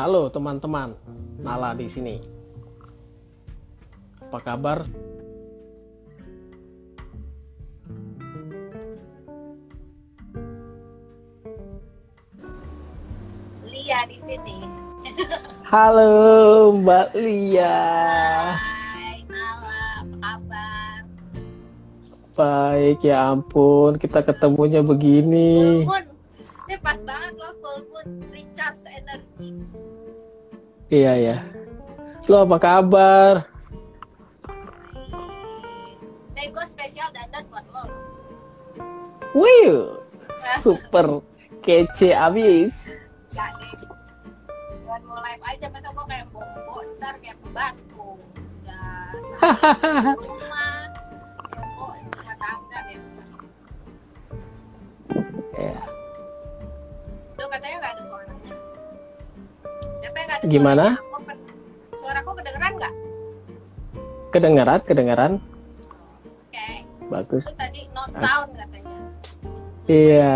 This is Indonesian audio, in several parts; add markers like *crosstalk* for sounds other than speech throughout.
Halo teman-teman, Nala di sini. Apa kabar? Lia di sini. Halo Mbak Lia. Hai, Nala, apa kabar? Baik ya ampun, kita ketemunya begini. Iya ya. Lo apa kabar? Gue spesial dandan buat lo. Wih, super kece abis. Gak deh. Buat mau live aja masa gue kayak bobo ntar kayak pembantu. Udah sama *laughs* rumah. Bobo rumah tangga biasa. Ya. Tuh katanya gak ada suaranya. Ada Gimana? suaranya? Aku Suaraku kedengeran gak? Kedengeran, kedengeran. Oke. Bagus. Itu tadi no sound katanya. Iya.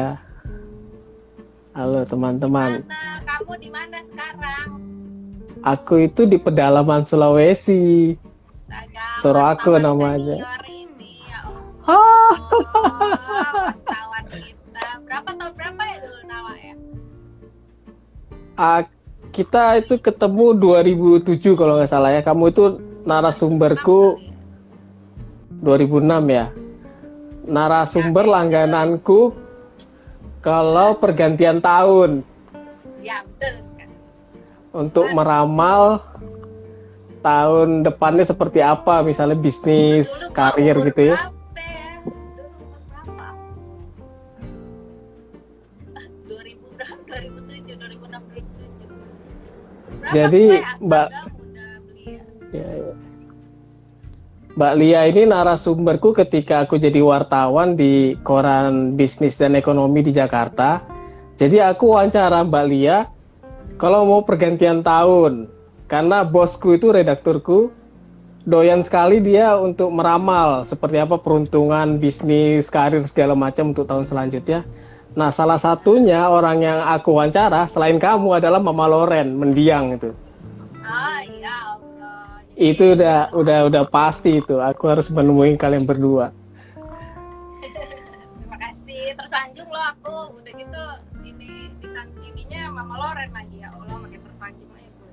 Halo teman-teman. Mana kamu di mana sekarang? Aku itu di pedalaman Sulawesi. Astaga, Suruh aku namanya. ini, ya Allah. Ah. Wartawan kita. Berapa tahun berapa ya dulu Nawa ya? Ah, kita itu ketemu 2007 kalau nggak salah ya. Kamu itu narasumberku 2006 ya. Narasumber langgananku kalau pergantian tahun Ya betul sekali. untuk meramal tahun depannya seperti apa, misalnya bisnis, karir gitu ya? Jadi, Mbak-. Ya, ya. Mbak Lia ini narasumberku ketika aku jadi wartawan di koran bisnis dan ekonomi di Jakarta. Jadi aku wawancara Mbak Lia kalau mau pergantian tahun. Karena bosku itu redakturku doyan sekali dia untuk meramal seperti apa peruntungan bisnis, karir segala macam untuk tahun selanjutnya. Nah, salah satunya orang yang aku wawancara selain kamu adalah Mama Loren, mendiang itu. Ah, ya Allah. itu udah udah udah pasti itu aku harus menemui kalian berdua *laughs* Terima kasih. Tersanjung loh aku. Udah gitu ini disan ininya Mama Loren lagi ya Allah makin tersanjung aja gue.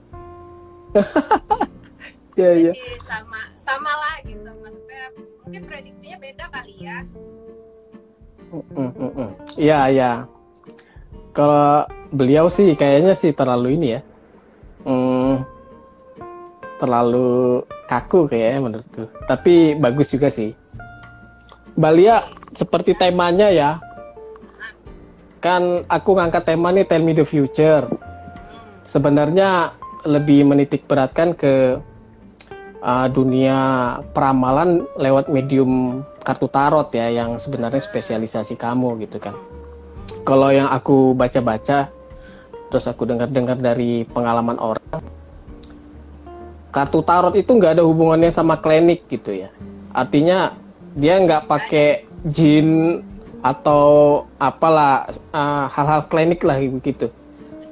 ya ya Jadi sama sama lah gitu maksudnya mungkin prediksinya beda kali ya. Mm, mm, mm. iya iya. Kalau beliau sih kayaknya sih terlalu ini ya. Hmm, terlalu kaku kayaknya menurutku. Tapi bagus juga sih. Mbak Lia seperti temanya ya. Kan aku ngangkat tema nih Tell Me the Future. Sebenarnya lebih menitik beratkan ke uh, dunia peramalan lewat medium kartu tarot ya yang sebenarnya spesialisasi kamu gitu kan. Kalau yang aku baca-baca terus aku dengar-dengar dari pengalaman orang kartu tarot itu nggak ada hubungannya sama klinik gitu ya. Artinya dia nggak pakai jin atau apalah uh, hal-hal klinik lah begitu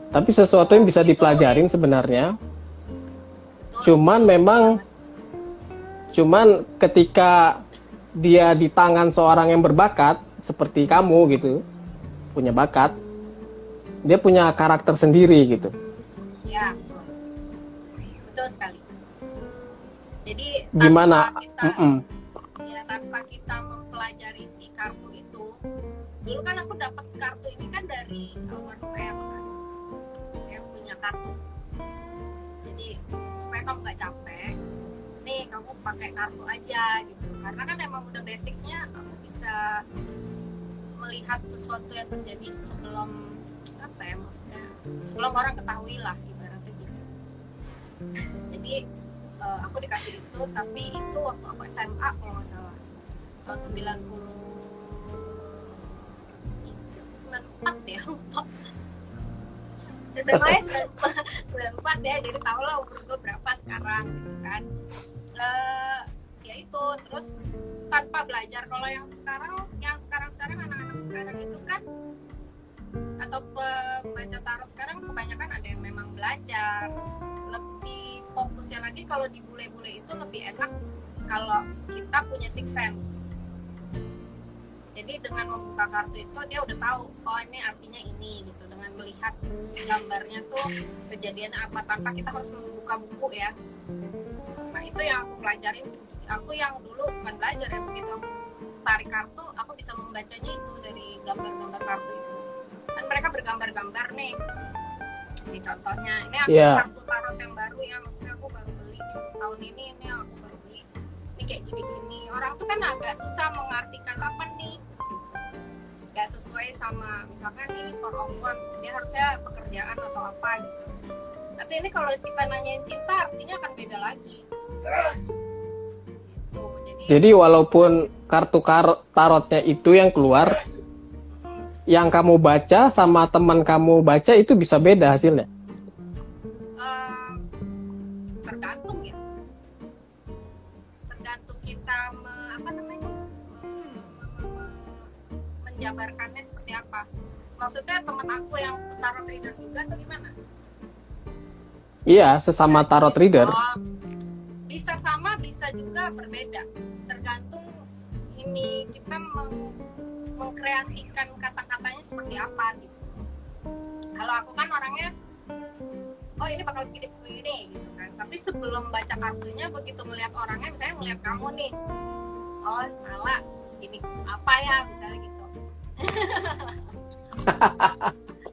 tapi sesuatu yang bisa dipelajarin sebenarnya cuman memang cuman ketika dia di tangan seorang yang berbakat seperti kamu gitu punya bakat dia punya karakter sendiri gitu Ya. Betul sekali. Jadi gimana tanpa kita Mm-mm. ya tanpa kita mempelajari si kartu itu dulu kan aku dapat kartu ini kan dari kawan WM kan yang punya kartu jadi supaya kamu nggak capek nih kamu pakai kartu aja gitu karena kan emang udah basicnya kamu bisa melihat sesuatu yang terjadi sebelum apa ya maksudnya sebelum orang ketahui lah ibaratnya gitu. Jadi eh, aku dikasih itu tapi itu waktu aku SMA kalau nggak salah. Tahun 90 94 ya lupa. SMA nya 94 ya jadi tau lah umur gue berapa sekarang gitu kan. Eh, ya itu terus tanpa belajar. Kalau yang sekarang yang sekarang sekarang anak-anak sekarang itu kan atau pembaca tarot sekarang kebanyakan ada yang memang belajar. Lebih fokusnya lagi kalau di bule-bule itu lebih enak kalau kita punya six sense. Jadi dengan membuka kartu itu dia udah tahu oh ini artinya ini gitu. Dengan melihat gambarnya tuh kejadian apa tanpa kita harus membuka buku ya. Nah itu yang aku pelajarin aku yang dulu bukan belajar ya begitu aku tarik kartu aku bisa membacanya itu dari gambar-gambar kartu itu kan mereka bergambar-gambar nih ini contohnya ini aku Yeah. kartu tarot yang baru ya maksudnya aku baru beli gitu. tahun ini ini aku baru beli ini kayak gini-gini orang tuh kan agak susah mengartikan apa nih gitu. gak sesuai sama misalkan ini for of ones dia harusnya pekerjaan atau apa gitu tapi ini kalau kita nanyain cinta artinya akan beda lagi gitu jadi Jadi walaupun kartu kar- tarotnya itu yang keluar, yang kamu baca sama teman kamu baca itu bisa beda hasilnya. eh, tergantung ya tergantung kita me- apa namanya me- menjabarkannya seperti apa maksudnya teman aku yang tarot reader juga atau gimana Iya, sesama tarot reader. Oh, juga berbeda. Tergantung ini kita meng- mengkreasikan kata-katanya seperti apa gitu. Kalau aku kan orangnya oh ini bakal begini begini gitu kan. Tapi sebelum baca kartunya begitu melihat orangnya misalnya melihat kamu nih oh Nala ini apa ya? misalnya gitu. *laughs*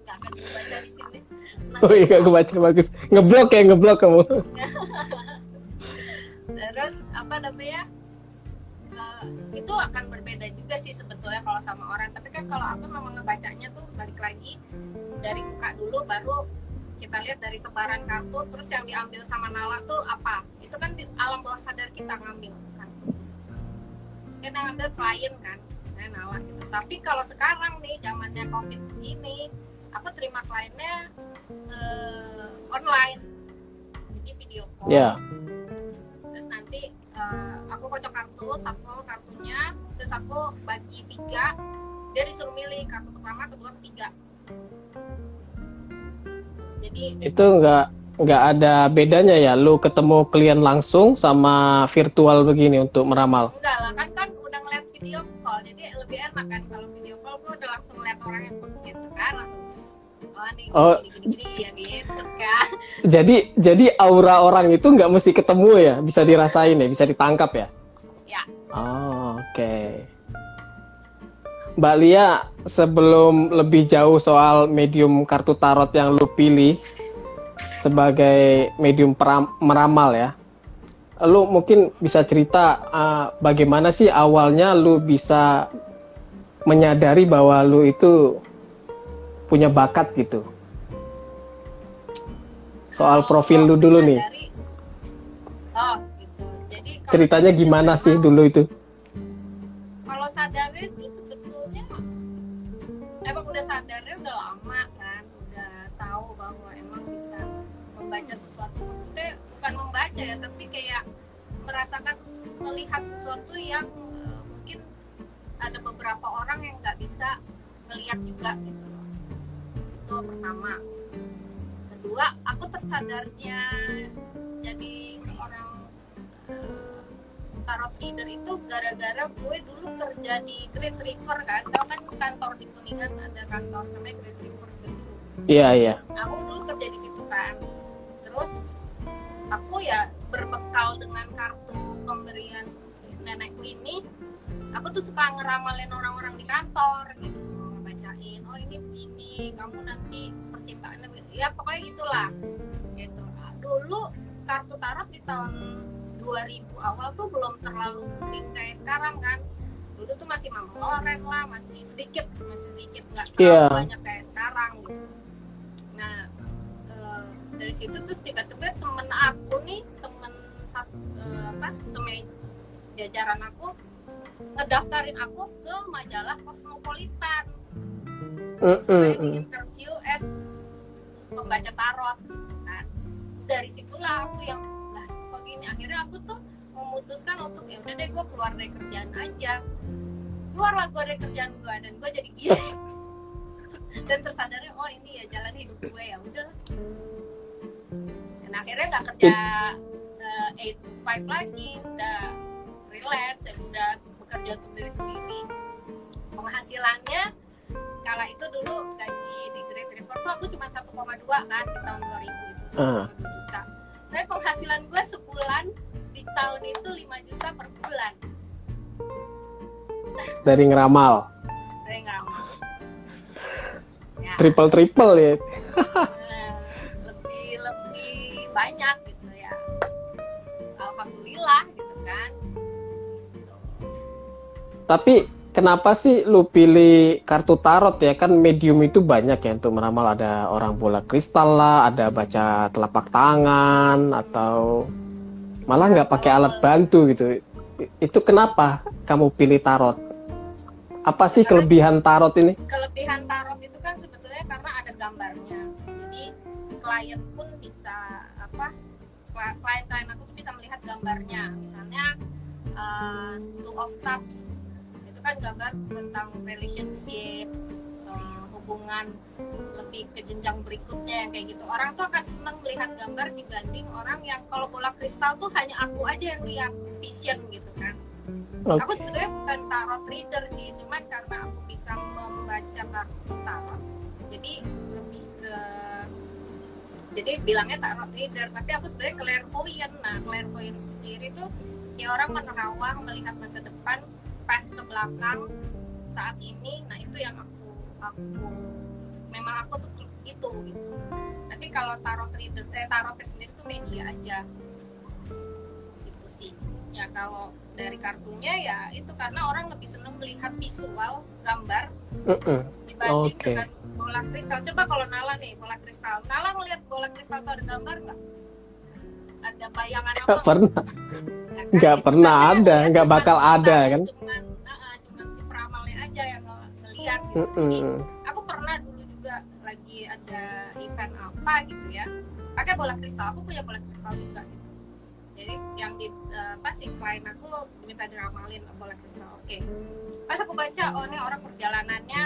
Gak akan dibaca di sini. Oh iya, aku baca bagus. Ngeblok ya, ngeblok kamu. *laughs* apa namanya eh, itu akan berbeda juga sih sebetulnya kalau sama orang. Tapi kan kalau aku memang ngebacanya tuh balik lagi dari muka dulu baru kita lihat dari tebaran kartu terus yang diambil sama Nala tuh apa? Itu kan di alam bawah sadar kita ngambil kartu kita ngambil klien kan? Saya Nala gitu. tapi kalau sekarang nih zamannya covid begini aku terima kliennya eh, online. Jadi video call. Ya. Terus nanti eh, aku kocok kartu shuffle kartunya terus aku bagi tiga dia disuruh milih kartu pertama kedua ketiga jadi Itu nggak nggak ada bedanya ya, lu ketemu klien langsung sama virtual begini untuk meramal. enggak lah kan kan udah ngeliat video call jadi lebih enak kan kalau video call gue udah langsung ngeliat orangnya gitu kan langsung oh nih Oh. gini gini gini ya gitu kan *laughs* Jadi jadi aura orang itu nggak mesti ketemu ya, bisa dirasain ya, bisa ditangkap ya. Ya. Oh, Oke. Mbak Lia, sebelum lebih jauh soal medium kartu tarot yang lu pilih sebagai medium peram- meramal ya, lu mungkin bisa cerita uh, bagaimana sih awalnya lu bisa menyadari bahwa lu itu punya bakat gitu. Soal Kalau profil lu dulu nih. menyadari- oh gitu jadi Ceritanya gimana sih dulu itu? kalau sadarnya sih sebetulnya emang udah sadarnya udah lama kan udah tahu bahwa emang bisa membaca sesuatu maksudnya bukan membaca ya tapi kayak merasakan melihat sesuatu yang eh, mungkin ada beberapa orang yang nggak bisa melihat juga gitu itu pertama. Kedua aku tersadarnya jadi seorang eh, tarot reader itu gara-gara gue dulu kerja di Great River kan. Tau kan kantor di Kuningan ada kantor namanya Great River Gedung. Iya iya. aku dulu kerja di situ kan. Terus aku ya berbekal dengan kartu pemberian nenekku ini aku tuh suka ngeramalin orang-orang di kantor gitu ngebacain oh ini begini kamu nanti percintaannya begini." ya pokoknya gitulah gitu Nah, dulu kartu tarot di tahun 2000 awal tuh belum terlalu booming kayak sekarang kan dulu tuh masih Mama Loren lah masih sedikit masih sedikit nggak terlalu Iya. banyak kayak sekarang gitu nah eh, dari situ terus tiba-tiba temen aku nih temen sat, eh, apa semen jajaran aku ngedaftarin aku ke majalah Cosmopolitan Mm, mm, interview as pembaca tarot kan? Dari situlah aku yang lah kok gini? Akhirnya aku tuh memutuskan untuk ya udah deh gue keluar dari kerjaan aja. Keluarlah gue dari kerjaan gue dan gue jadi gini *laughs* dan tersadarnya oh ini ya jalan hidup gue ya udah dan akhirnya nggak kerja uh, 8 to 5 lagi udah freelance ya udah bekerja untuk diri sendiri. Penghasilannya kala itu dulu gaji di Great River tuh aku cuma 1,2 kan di tahun 2000 itu 1,2 Ah. juta. Tapi penghasilan gue sebulan di tahun itu 5 juta per bulan. Dari ngeramal. Nggak mau ya. Triple triple ya. Eh, lebih lebih banyak gitu ya. Alhamdulillah gitu kan. Gitu. tapi kenapa sih lu pilih kartu tarot ya? Kan medium itu banyak ya untuk meramal. Ada orang bola kristal lah ada baca telapak tangan atau malah nggak pakai alat bantu gitu. Itu kenapa kamu pilih tarot? Apa sih kelebihan tarot ini? Kelebihan tarot itu kan sebetulnya karena ada gambarnya. Jadi klien pun bisa apa kla- klien-klien aku tuh bisa melihat gambarnya. Misalnya uh, two of cups kan gambar tentang relationship uh, hubungan lebih ke jenjang berikutnya yang kayak gitu. Orang tuh akan senang melihat gambar dibanding orang yang kalau bola kristal tuh hanya aku aja yang lihat vision gitu kan. Oke. aku sebetulnya bukan tarot reader sih cuman karena aku bisa membaca kartu tarot jadi lebih ke jadi bilangnya tarot reader tapi aku sebenarnya clairvoyant. Nah clairvoyant sendiri tuh ya orang menerawang melihat masa depan pas ke belakang saat ini. Nah itu yang aku aku memang aku tuh itu gitu. Tapi kalau tarot reader eh, tarotnya sendiri tuh media aja. Itu sih. Ya kalau dari kartunya ya itu karena orang lebih seneng melihat visual gambar Mm-mm. dibanding Oke. dengan bola kristal. Coba kalau Nala nih bola kristal. Nala ngeliat bola kristal tuh ada gambar nggak? Ada bayangan apa? Nggak pernah nggak? pernah yang ada, nggak bakal ada, kan? cuman cuman si peramalnya aja yang ngel- ngeliat gitu Jadi, Mm-mm. aku pernah dulu juga lagi ada event apa gitu ya pakai bola kristal aku punya bola kristal juga gitu. jadi yang di apa sih klien aku minta diramalin bola kristal oke pas aku baca oh ini orang perjalanannya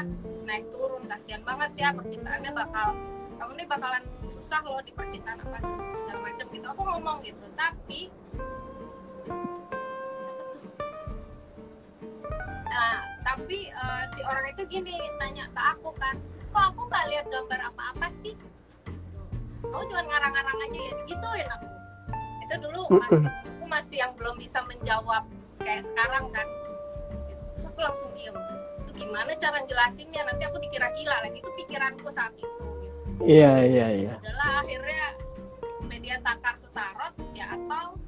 naik turun kasihan banget ya percintaannya bakal kamu ini bakalan susah loh di percintaan apa segala macam gitu aku ngomong gitu tapi Nah, tapi eh, si orang itu gini nanya ke aku kan, kok aku nggak lihat gambar apa-apa sih? Kamu cuma ngarang-ngarang aja ya, gituin aku. Itu dulu masih, aku masih yang belum bisa menjawab kayak sekarang kan. Terus aku langsung diem. Itu gimana cara jelasinnya? Nanti aku dikira gila lagi. Itu pikiranku saat itu. Gitu. iya iya iya Adalah akhirnya media tak kartu tarot ya atau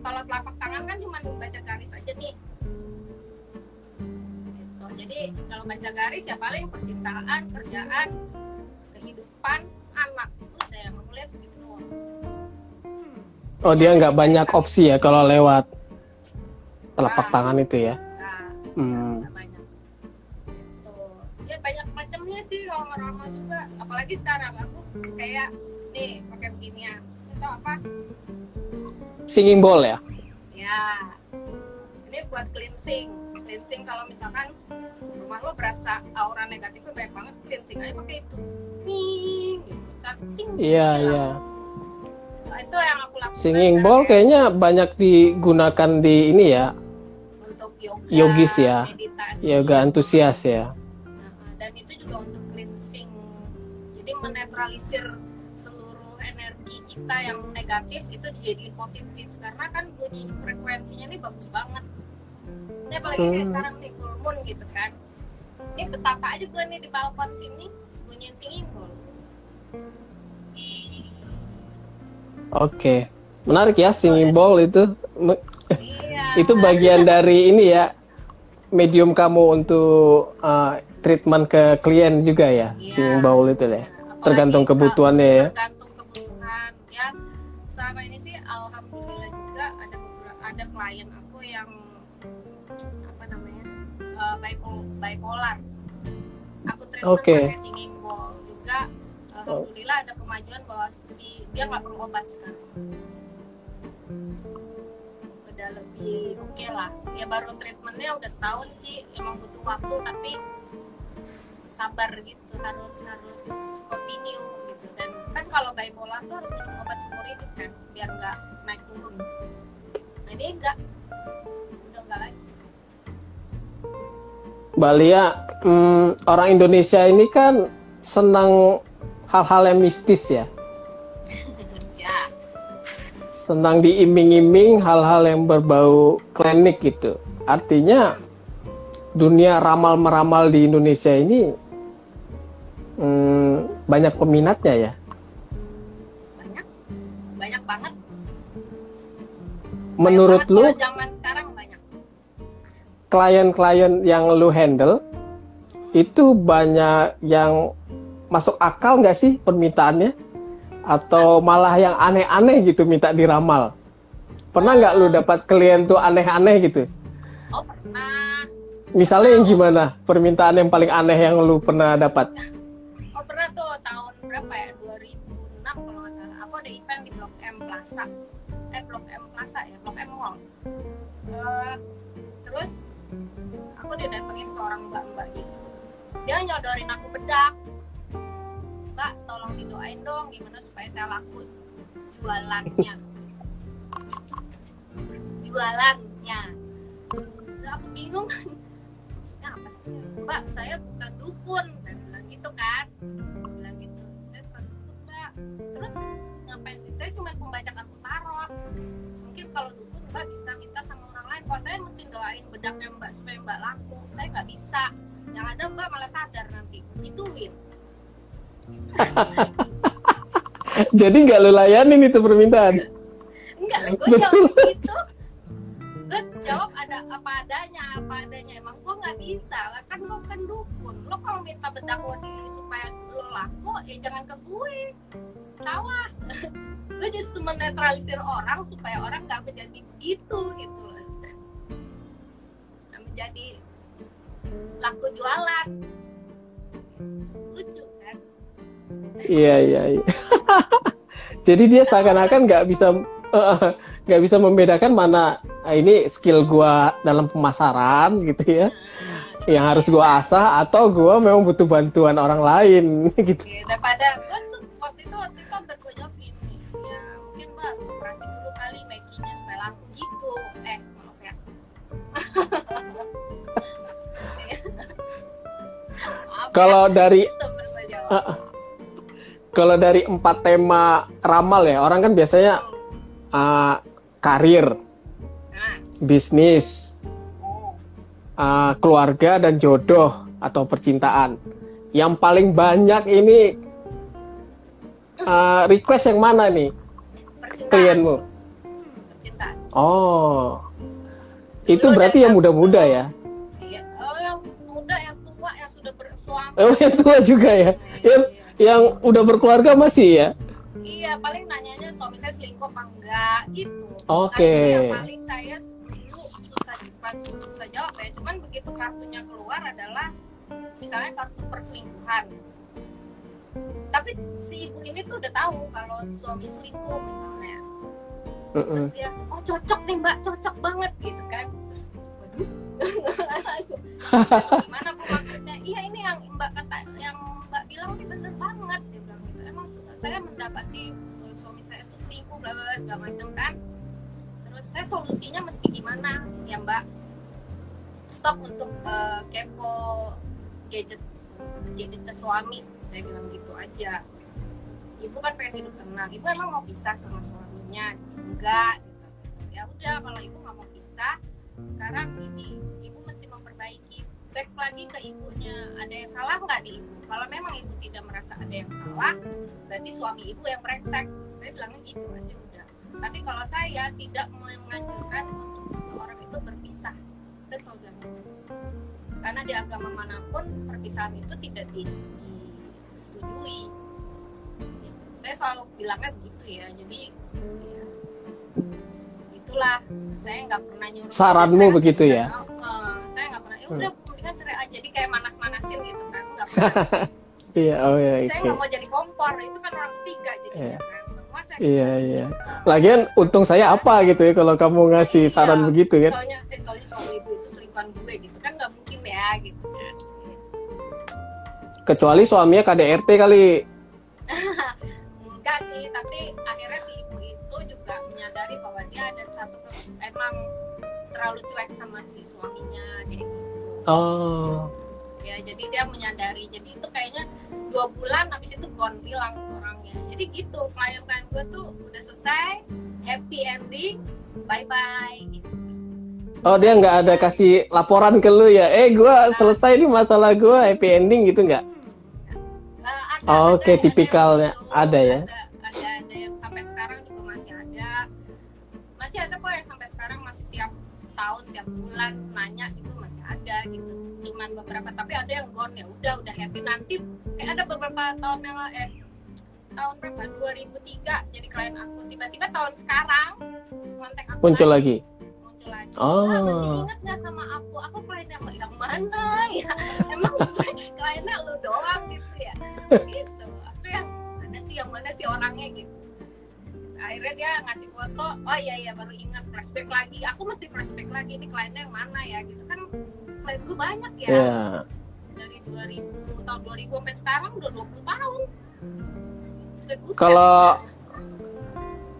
kalau telapak tangan kan cuma baca garis aja nih Gitu. jadi kalau baca garis ya paling percintaan kerjaan kehidupan anak udah yang aku lihat gitu doang. oh dia nggak banyak opsi ya kalau lewat telapak Ah. tangan itu ya nah hmm. banyak gitu ya banyak macamnya sih kalau ngeramal juga apalagi sekarang aku kayak nih pakai beginian itu apa singing bowl ya Ya, ini buat cleansing. Cleansing kalau misalkan rumah lo berasa aura negatifnya banyak banget, cleansing aja pakai itu. Nih, gitu. Tapi iya iya Nah, itu yang aku lakukan. singing bowl kayaknya banyak digunakan di ini ya untuk yoga, yogis ya. meditasi. yoga antusias ya Nah, dan itu juga untuk cleansing. Jadi menetralisir kita yang negatif itu dijadiin positif karena kan bunyi frekuensinya ini bagus banget. Ini apalagi kayak Hmm. sekarang nih full moon gitu kan. Ini betapa aja gue nih di balkon sini bunyiin singing bowl. oke menarik ya singing bowl itu Iya. *laughs* itu bagian dari ini ya medium kamu untuk uh, treatment ke klien juga ya Iya. singing bowl itu ya Apalagi tergantung kebutuhannya ya tergantung ya selama ini sih alhamdulillah juga ada beberapa ada klien aku yang apa namanya eh, bipo- bipolar. Aku treatment Oke. pakai singing bowl juga alhamdulillah ada kemajuan bahwa si dia nggak perlu obat sekarang. Udah lebih oke lah. Ya baru treatmentnya udah setahun sih emang butuh waktu tapi sabar gitu harus harus continue dan kan kalau bipolar tuh harus minum obat seumur hidup kan biar nggak naik turun nah dia enggak udah enggak lagi Mbak Lia, hmm, orang Indonesia ini kan senang hal-hal yang mistis ya. *laughs* ya Senang diiming-iming hal-hal yang berbau klinik gitu. Artinya dunia ramal-meramal di Indonesia ini hmm, banyak peminatnya ya. banyak banyak banget Menurut banyak lu banget kalau zaman sekarang banyak klien-klien yang lu handle itu banyak yang masuk akal nggak sih permintaannya? Atau malah yang aneh-aneh gitu minta diramal? Pernah nggak lu dapat klien tuh aneh-aneh gitu? oh pernah Misalnya yang gimana? Permintaan yang paling aneh yang lu pernah dapat? *laughs* pernah tuh tahun berapa ya? 2006 kalau nggak salah. Aku ada event di Blok M Plaza. Eh Blok M Plaza ya Blok M Mall. Eh, terus aku didatengin seorang mbak-mbak gitu. Dia nyodorin aku bedak. Mbak tolong didoain dong gimana supaya saya laku jualannya. Jualannya. Aku bingung kan mbak saya bukan dukun gitu kan. Bilang gitu saya bukan dukun mbak terus ngapain sih? Saya cuma pembaca kartu tarot. Mungkin kalau dukun mbak bisa minta sama orang lain. Kalau saya mesti doain bedaknya mbak supaya mbak laku. Saya nggak bisa. Yang ada mbak malah sadar nanti. Gituin. *laughs* Jadi nggak lu layanin itu permintaan? enggak lah gue jawab gitu jawab ada apa adanya apa adanya. Emang gue nggak bisa lah kan lo kan dukun. Lo kalau minta bedak lo diri supaya lo laku ya jangan ke gue. Salah. *laughs* Gue justru menetralisir orang supaya orang nggak menjadi begitu gitu loh. Menjadi laku jualan. Lucu kan? Iya iya. iya. *laughs* Jadi dia seakan-akan nggak bisa eh, nggak bisa membedakan mana ah, ini skill gua dalam pemasaran gitu ya, yang harus gua asah atau gua memang butuh bantuan orang lain *laughs* gitu. Oke, daripada gue tuh waktu itu waktu itu hampir gue jawab gini ya mungkin mbak operasi dulu kali makinya supaya laku gitu eh maaf ya *laughs* ya, Kalau dari gue. Ah, ah. kalau dari empat tema ramal ya, orang kan biasanya ah, karir, nah bisnis, ah, keluarga dan jodoh atau percintaan. Yang paling banyak ini ah, request yang mana nih percintaan klienmu? Hmm, percintaan Oh, itu berarti yang muda-muda ya? iya oh yang muda yang tua yang sudah bersuami Oh, yang tua juga ya? Yang, yang udah berkeluarga masih ya? Iya, paling nanyanya suami saya selingkuh apa enggak gitu. Oke. Itu yang paling saya bukan susah jawab ya, cuman begitu kartunya keluar adalah misalnya kartu perselingkuhan. Tapi si ibu ini tuh udah tahu kalau suami selingkuh misalnya. Mm-mm. Terus dia, oh cocok nih mbak, cocok banget gitu kan. Terus, waduh, langsung. "Cocok Gimana bu maksudnya? Iya ini yang mbak kata, yang mbak bilang ini bener banget. Dia bilang gitu. Emang saya mendapati uh, suami saya itu selingkuh, bla bla bla segala macam kan. Saya solusinya mesti gimana ya mbak? Stop untuk uh, kepo gadget gadgetnya suami. Saya bilang gitu aja. Ibu kan pengen hidup tenang. Ibu emang mau pisah sama suaminya? Enggak. Ya udah kalau ibu nggak mau pisah, sekarang ini ibu mesti memperbaiki back lagi ke ibunya ada yang salah nggak di ibu kalau memang ibu tidak merasa ada yang salah berarti suami ibu yang brengsek saya bilangnya gitu aja tapi kalau saya tidak menganjurkan untuk seseorang itu berpisah saya selalu bilang gitu. karena di agama mana pun perpisahan itu tidak dis- disetujui Gitu. saya selalu bilangnya begitu ya jadi ya, itulah saya nggak pernah nyuruh Saranmu Saya- begitu ya? Eh, saya nggak pernah ya udah mendingan cerai aja jadi kayak manas-manasin gitu kan nggak *laughs* pernah Iya, oh ya, saya nggak mau jadi kompor itu kan orang ketiga jadinya Iya. kan Iya, iya. Lagian untung saya apa gitu ya kalau kamu ngasih saran Iya. begitu kan? Taunya, eh taunya suami ibu itu selingkuhan gue gitu kan nggak mungkin ya gitu kan kecuali suaminya KDRT kali *laughs* enggak sih tapi akhirnya si ibu itu juga menyadari bahwa dia ada satu ke- emang terlalu cuek sama si suaminya kayak gitu oh ya. Jadi dia menyadari. Jadi itu kayaknya dua bulan habis itu gone hilang orangnya. Jadi gitu klien-klien gue tuh udah selesai happy ending bye bye oh dia nggak ada kasih laporan ke lu ya? Eh gua selesai nih masalah gua happy ending gitu nggak? Nah, ada, Oh, ada oke, ada tipikalnya. yang gitu, Ada ya? ada, ada ada yang sampai sekarang juga masih ada. Masih ada kok yang sampai sekarang masih tiap tahun tiap bulan nanya itu masih ada gitu. Cuman beberapa tapi ada yang gone ya udah udah happy. Nanti kayak ada beberapa tahun yang eh tahun berapa? 2003 jadi klien aku. Tiba-tiba tahun sekarang kontak aku muncul lagi, lagi? Muncul lagi. Oh. ah, masih inget nggak sama aku? Aku kliennya yang mana ya? *laughs* Emang kliennya lu doang gitu ya? Gitu. Aku yang mana sih yang mana sih orangnya? Gitu. Akhirnya dia ngasih foto oh iya iya baru ingat flashback lagi. Aku mesti flashback lagi ini kliennya yang mana ya? Gitu. Kan klien gue banyak ya. Ya dari 2000 tahun 2000 sampai sekarang udah 20 tahun. Kalau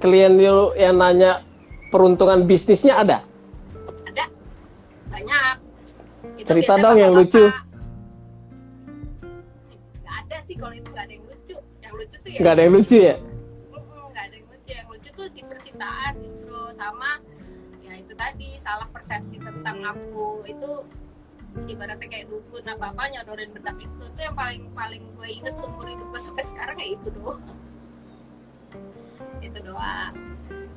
klien lu yang nanya peruntungan bisnisnya ada? Ada. Banyak. Itu Cerita dong yang bapak-bapak. lucu. nggak ada sih kalau itu nggak ada yang lucu. Yang lucu tuh ya nggak ada yang lucu ya? Nggak ada yang lucu. Yang lucu tuh di percintaan justru sama ya itu tadi salah persepsi tentang aku. Itu ibaratnya kayak dukun apa apa nyodorin bedak itu itu yang paling paling gue inget seumur hidup gue sampai sekarang ya itu doang. Itu doang.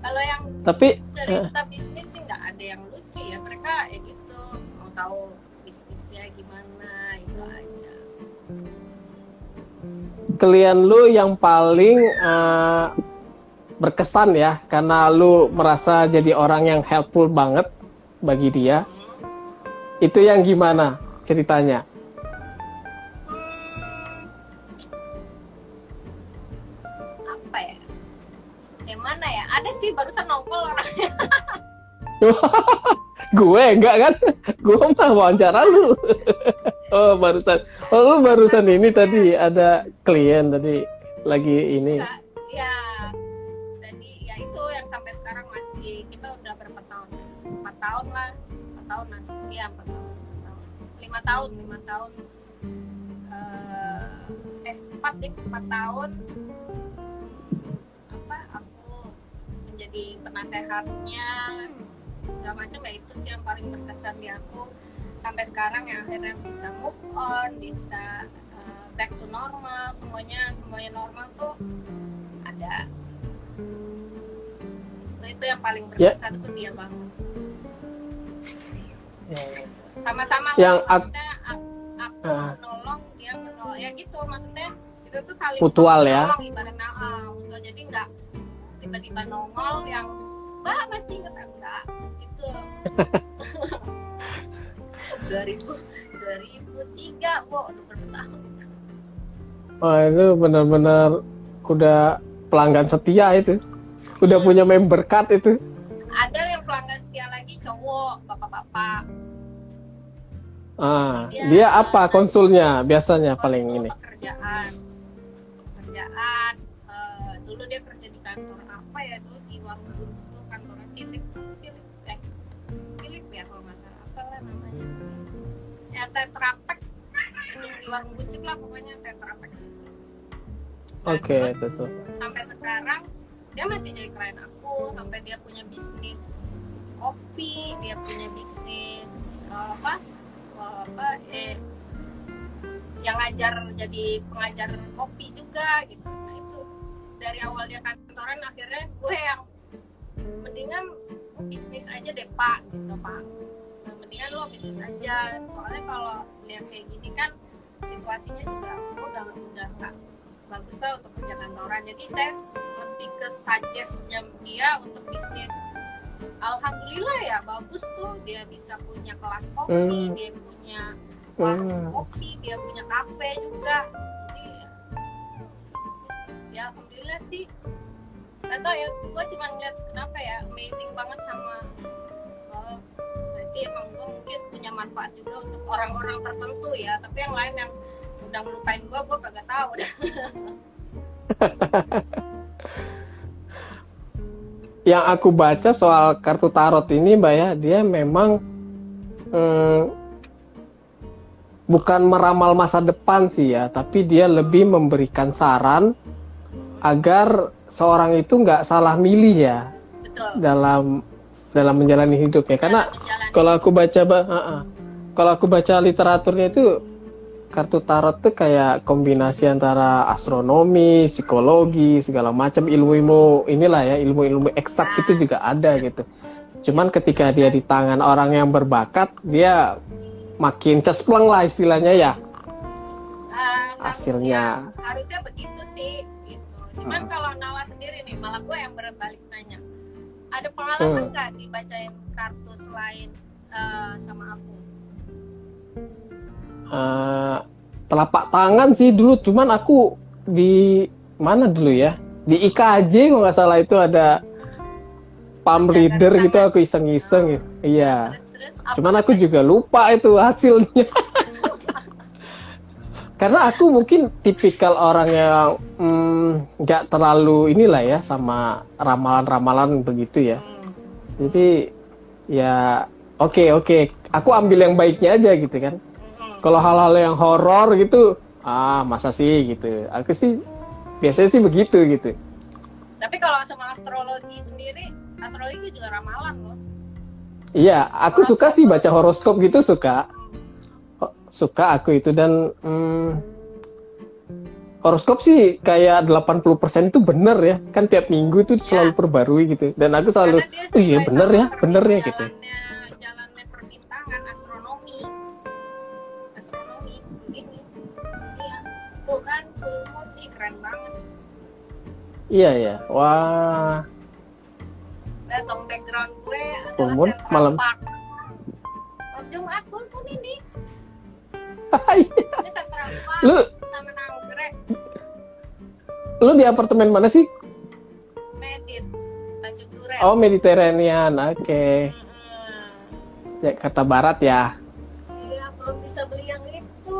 Kalau yang tapi cerita bisnis sih nggak ada yang lucu ya mereka ya gitu mau tahu bisnisnya gimana itu aja. Klien lu yang paling eh, berkesan ya karena lu merasa jadi orang yang helpful banget bagi dia. Hmm. Itu yang gimana ceritanya? Hmm, apa ya? Yang mana ya? Ada sih barusan nongol orangnya. *laughs* Gue enggak kan? Gue mah wawancara lu. *laughs* Oh barusan. Oh lu barusan ini tadi ada klien tadi lagi ini. Enggak, ya jadi ya itu yang sampai sekarang masih kita udah berapa tahun? Empat tahun lah empat tahun iya empat tahun lima tahun lima tahun. Eh eh empat deh empat tahun. Apa aku menjadi penasehatnya. Segala macam ya itu sih yang paling berkesan di aku. Sampai sekarang yang akhirnya bisa move on bisa uh, back to normal. Semuanya semuanya normal tuh ada. Nah, itu yang paling Ya. berkesan tuh dia banget. Ya. Sama-sama Yang lah, ak- maksudnya a- aku Ah. menolong dia menolong. Ya gitu maksudnya itu tuh saling Mutual ya? ibaratnya. Ah, mutual. Jadi nggak tiba-tiba nongol yang mbak masih inget enggak itu 2000 2003 wow udah berapa tahun. Itu Wah itu benar-benar udah pelanggan setia itu. Udah punya member card itu. Ada yang pelanggan setia lagi cowok bapak-bapak ah dia apa konsulnya biasanya paling Konsul ini pekerjaan. Pekerjaan eh, dulu dia kerja di kantor apa ya dulu di warung Boots itu kantornya Philip Philip eh Philip ya kalau nggak salah apa lah namanya. Ya tetrapek. Di warung bucik lah pokoknya tetrapek situ. Oke itu tuh. sampai sekarang dia masih jadi klien aku sampai dia punya bisnis kopi dia punya bisnis eh, apa apa eh yang ngajar jadi pengajar kopi juga gitu. Nah itu dari awal dia kantoran akhirnya gue yang mendingan bisnis aja deh pak gitu pak. Nah, mendingan lo bisnis aja. Soalnya kalau lihat kayak gini kan situasinya juga aku udah udah nggak bagus lah untuk kerja kantoran. Jadi saya lebih ke suggestnya dia untuk bisnis alhamdulillah ya bagus tuh. Dia bisa punya kelas kopi Hmm. dia punya warung Hmm. kopi dia punya kafe juga. Jadi ya alhamdulillah sih. Gak tau ya gue cuma ngeliat kenapa ya amazing banget sama berarti emang gue mungkin punya manfaat juga untuk orang-orang tertentu ya. Tapi yang lain yang udah ngelupain gue gue kagak tahu *laughs* *laughs* yang aku baca soal kartu tarot ini mbak ya dia memang hmm, bukan meramal masa depan sih ya tapi dia lebih memberikan saran agar seorang itu nggak salah milih ya betul dalam dalam menjalani hidupnya karena Dalam menjalani. kalau aku baca ba- uh-uh. kalau aku baca literaturnya itu kartu tarot tuh kayak kombinasi antara astronomi, psikologi, segala macam ilmu-ilmu inilah ya ilmu-ilmu eksak itu juga ada gitu. Cuman ketika dia di tangan orang yang berbakat, dia makin cespleng lah istilahnya ya Eh, hasilnya. harusnya, harusnya begitu sih gitu cuman Hmm. kalau Nala sendiri nih malah gue yang berbalik nanya ada Hmm. pengalaman nggak dibacain kartu selain eh, sama aku Eh, telapak tangan sih dulu, cuman aku di mana dulu ya? Di IKJ kalau nggak salah itu ada palm reader gitu aku iseng-iseng gitu. Iya. terus terus apa Cuman aku juga lupa itu hasilnya. *laughs* Karena aku mungkin tipikal orang yang mm, nggak terlalu inilah ya sama ramalan-ramalan begitu ya. Hmm, Jadi ya oke oke, aku ambil yang baiknya aja gitu kan. Kalau hal-hal yang horor gitu, ah masa sih gitu. Aku sih biasanya sih begitu gitu. tapi kalau sama astrologi sendiri astrologi juga ramalan loh. Iya, aku suka sih baca horoskop gitu suka. Hmm, suka aku itu dan hmm, horoskop sih kayak 80% itu bener ya. Kan tiap minggu itu selalu perbarui gitu. Dan aku selalu oh iya bener ya bener ya gitu iya ya wah. Datang background gue Central malam. Park. Jumat full moon ini. *laughs* Ini Central Park lu Anggrek lu di apartemen mana sih? Medit Tanjung Duren. Oh Mediterranean oke. Mm-mm. Jakarta Barat ya. Iya belum bisa beli yang itu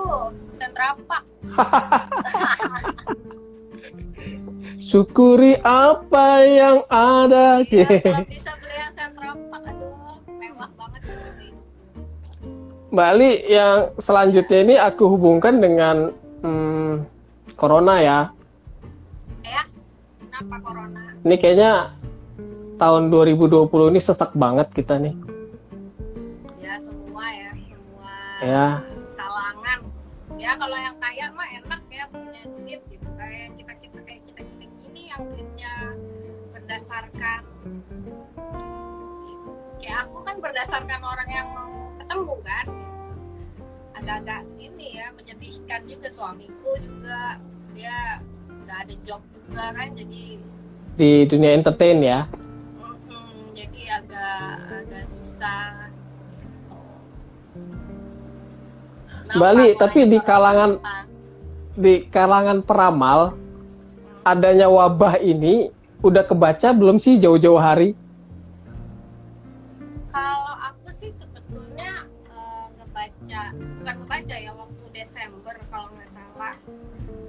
Central Park *laughs* syukuri apa yang ada. Iya *laughs* bisa beli yang aduh mewah banget Mbak Ali yang selanjutnya ini aku hubungkan dengan hmm, corona ya. Ya kenapa corona? Ini kayaknya tahun 2020 ini sesak banget kita nih. Ya semua ya semua Ya. kalangan. Ya kalau yang kaya mah enak ya punya duit yang duitnya berdasarkan kayak aku kan berdasarkan orang yang mau ketemu kan agak-agak ini ya menyedihkan juga suamiku juga dia nggak ada job juga kan jadi di dunia entertain ya mm, jadi agak agak susah gitu. Bali, tapi di kalangan- Kenapa? di kalangan peramal. Adanya wabah ini udah kebaca belum sih jauh-jauh hari Kalau aku sih sebetulnya eh, ngebaca, bukan ngebaca ya waktu Desember kalau nggak salah.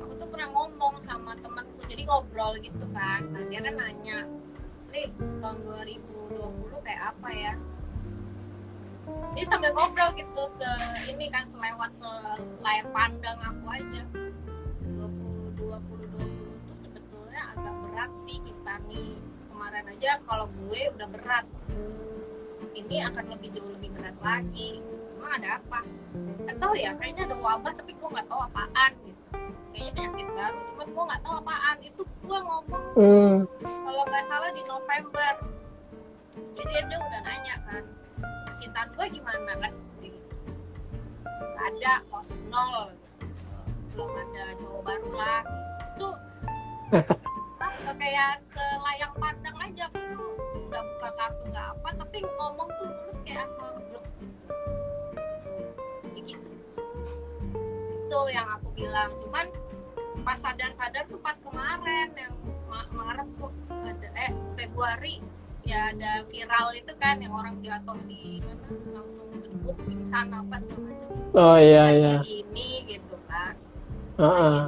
Aku tuh pernah ngomong sama temanku, jadi ngobrol gitu kan. Nah dia kan nanya, Li, tahun 2020 kayak apa ya? Dia sambil ngobrol gitu, se ini kan selewat selayar pandang aku aja. Berat sih kita nih. Kemarin aja kalau gue udah berat. Ini akan lebih jauh lebih berat lagi. Emang ada apa? Nggak tahu ya kayaknya ada wabah tapi gue nggak tahu apaan gitu. Kayaknya penyakit baru cuman gue nggak tahu apaan. Itu gue ngomong hmm, kalau nggak salah di November. Jadi dia udah nanya kan percintaan gue gimana? Kan gitu. Nggak ada kos nol. Belum ada cowok baru lah. Itu *laughs* kayak selayang pandang aja aku tuh. Nggak buka kartu nggak apa tapi ngomong tuh mulut kayak asal blok. Gitu gitu. Itu yang aku bilang. Cuman pas sadar-sadar tuh pas kemarin yang Ma- Maret tuh ada eh Februari ya ada viral itu kan yang orang jatuh di mana langsung berdebuk pingsan apa segala macam. Oh iya iya. ini gitu kan. Uh -uh.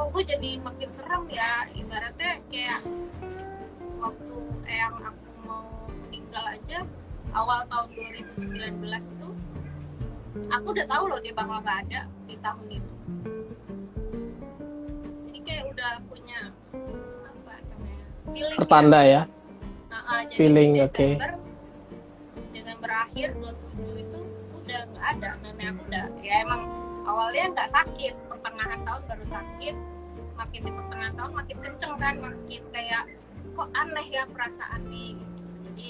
Kok gue jadi makin serem ya? Ibaratnya kayak waktu yang aku mau meninggal aja awal tahun 2019 itu aku udah tahu loh dia bakal gak ada di tahun itu. Jadi kayak udah punya apa namanya feeling pertanda ya? Nah, ah, jadi Feeling, oke. Desember, Desember akhir 27 itu udah nggak ada. Namanya aku udah ya emang awalnya nggak sakit pertengahan tahun baru sakit makin di pertengahan tahun makin kenceng kan makin kayak kok aneh ya perasaan nih jadi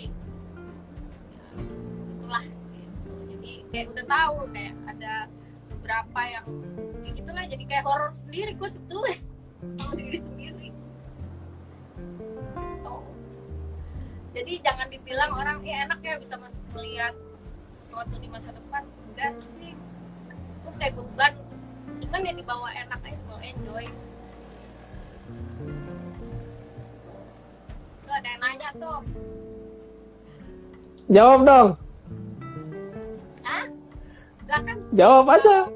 itulah gitu. jadi kayak udah tahu kayak ada beberapa yang ya gitulah jadi kayak horor sendiri gue sebetulnya sama diri sendiri. Gitu. Jadi jangan dibilang orang ya enak ya bisa masih melihat sesuatu di masa depan. Enggak sih. Itu kayak beban cuman ya dibawa enak aja dibawa enjoy. Tuh ada yang nanya tuh. Jawab dong. Ah lah kan jawab aja.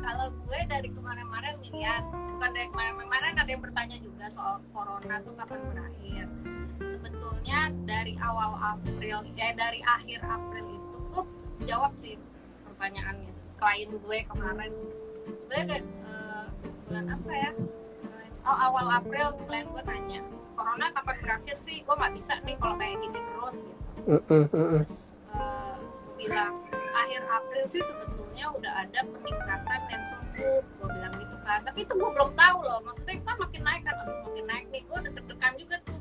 kalau gue dari kemarin-kemarin ngeliat bukan dari kemarin-kemarin ada yang bertanya juga soal corona tuh kapan berakhir. Sebetulnya dari awal April ya dari akhir April itu gue jawab sih pertanyaannya. Klien gue kemarin sebenarnya eh, bulan apa ya? Oh awal April klien gue nanya corona kapan berakhir sih? Gue nggak bisa nih kalau kayak gini terus gitu. Terus eh, gue bilang akhir April sih sebetulnya udah ada peningkatan yang sembuh gue bilang gitu kan. Tapi itu gue belum tahu loh maksudnya kan makin naik kan makin naik nih. Gue udah deg-degan juga tuh.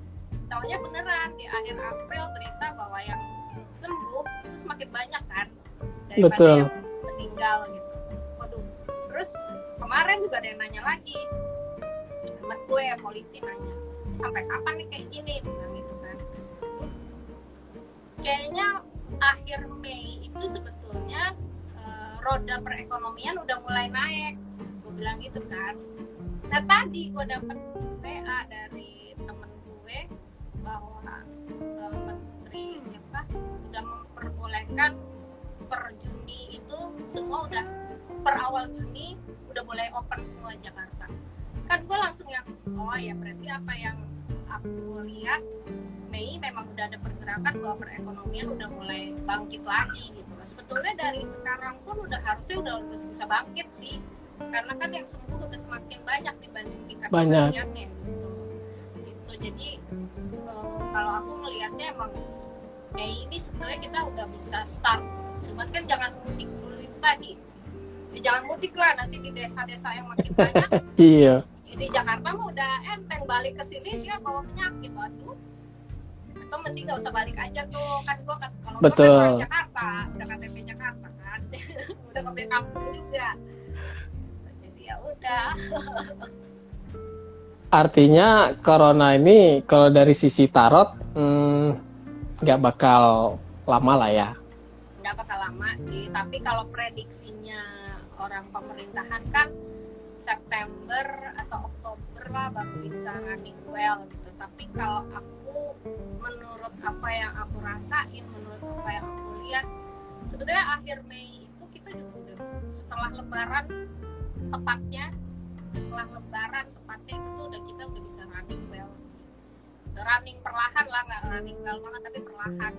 Tahunya beneran di akhir April berita bahwa yang sembuh itu semakin banyak kan daripada Betul. yang meninggal gitu kemarin juga ada yang nanya lagi. Temen gue polisi nanya "Ini sampai kapan nih kayak gini? Bilang gitu kan. Kayaknya akhir Mei itu sebetulnya eh, roda perekonomian udah mulai naik. Gue bilang gitu kan. Nah tadi gue dapet WA dari temen gue bahwa eh, menteri siapa? Udah memperbolehkan per Juni itu semua udah per awal Juni udah boleh open semua Jakarta kan gue langsung yang oh ya berarti apa yang aku lihat Mei memang udah ada pergerakan bahwa perekonomian udah mulai bangkit lagi gitu loh. Sebetulnya dari sekarang pun udah harusnya udah harus bisa bangkit sih. Karena kan yang sembuh udah semakin banyak dibanding tingkat Banyak. kematiannya gitu. gitu. Jadi eh, kalau aku ngelihatnya emang Mei ini sebetulnya kita udah bisa start. Cuman kan jangan mudik dulu itu tadi. Ya, jangan mudik lah nanti di desa-desa yang makin banyak. *laughs* Iya. Di Jakarta mah udah enteng balik ke sini dia bawa penyakit waduh. Atau mending gak usah balik aja tuh kan gua kan kalau gua kan orang Jakarta udah KTP Jakarta kan. *laughs* Udah KTP kampung juga. Jadi ya udah. *laughs* Artinya corona ini kalau dari sisi tarot hmm, nggak bakal lama lah ya. Nggak bakal lama sih tapi kalau prediksinya orang pemerintahan kan September atau Oktober lah baru bisa running well gitu. Tapi kalau aku menurut apa yang aku rasain menurut apa yang aku lihat sebenarnya akhir Mei itu kita juga udah setelah Lebaran tepatnya setelah Lebaran tepatnya itu tuh udah kita udah bisa running well sih. Running perlahan lah nggak running well banget tapi perlahan.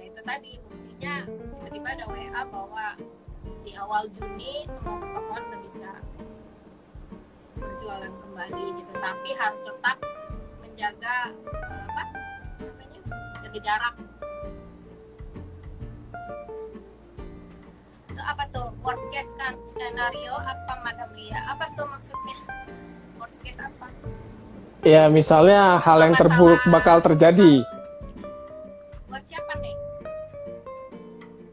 Ya itu tadi buktinya tiba-tiba ada WA bahwa di awal Juni semua pertokoan udah bisa berjualan kembali gitu. Tapi harus tetap menjaga apa namanya jaga jarak. Itu apa tuh? Worst case kan skenario apa Madam Lia? Apa tuh maksudnya? Worst case apa? Ya misalnya hal yang terburuk bakal terjadi. buat siapa nih?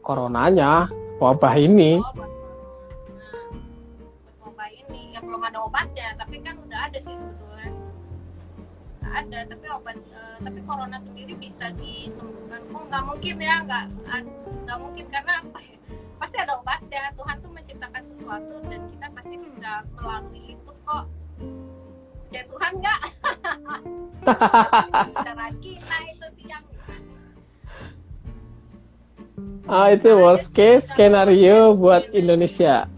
Coronanya wabah ini Oh. Buat wabah ini ya belum ada obatnya, tapi kan udah ada sih sebetulnya. Nggak ada, tapi obat, eh, tapi corona sendiri bisa disembuhkan. Oh nggak mungkin ya, nggak nggak mungkin karena apa? *laughs* Pasti ada obatnya. Tuhan tuh menciptakan sesuatu dan kita pasti bisa melalui itu kok. Ya Tuhan nggak? *laughs* Bicara kita itu sih yang Ah itu worst case skenario buat Indonesia.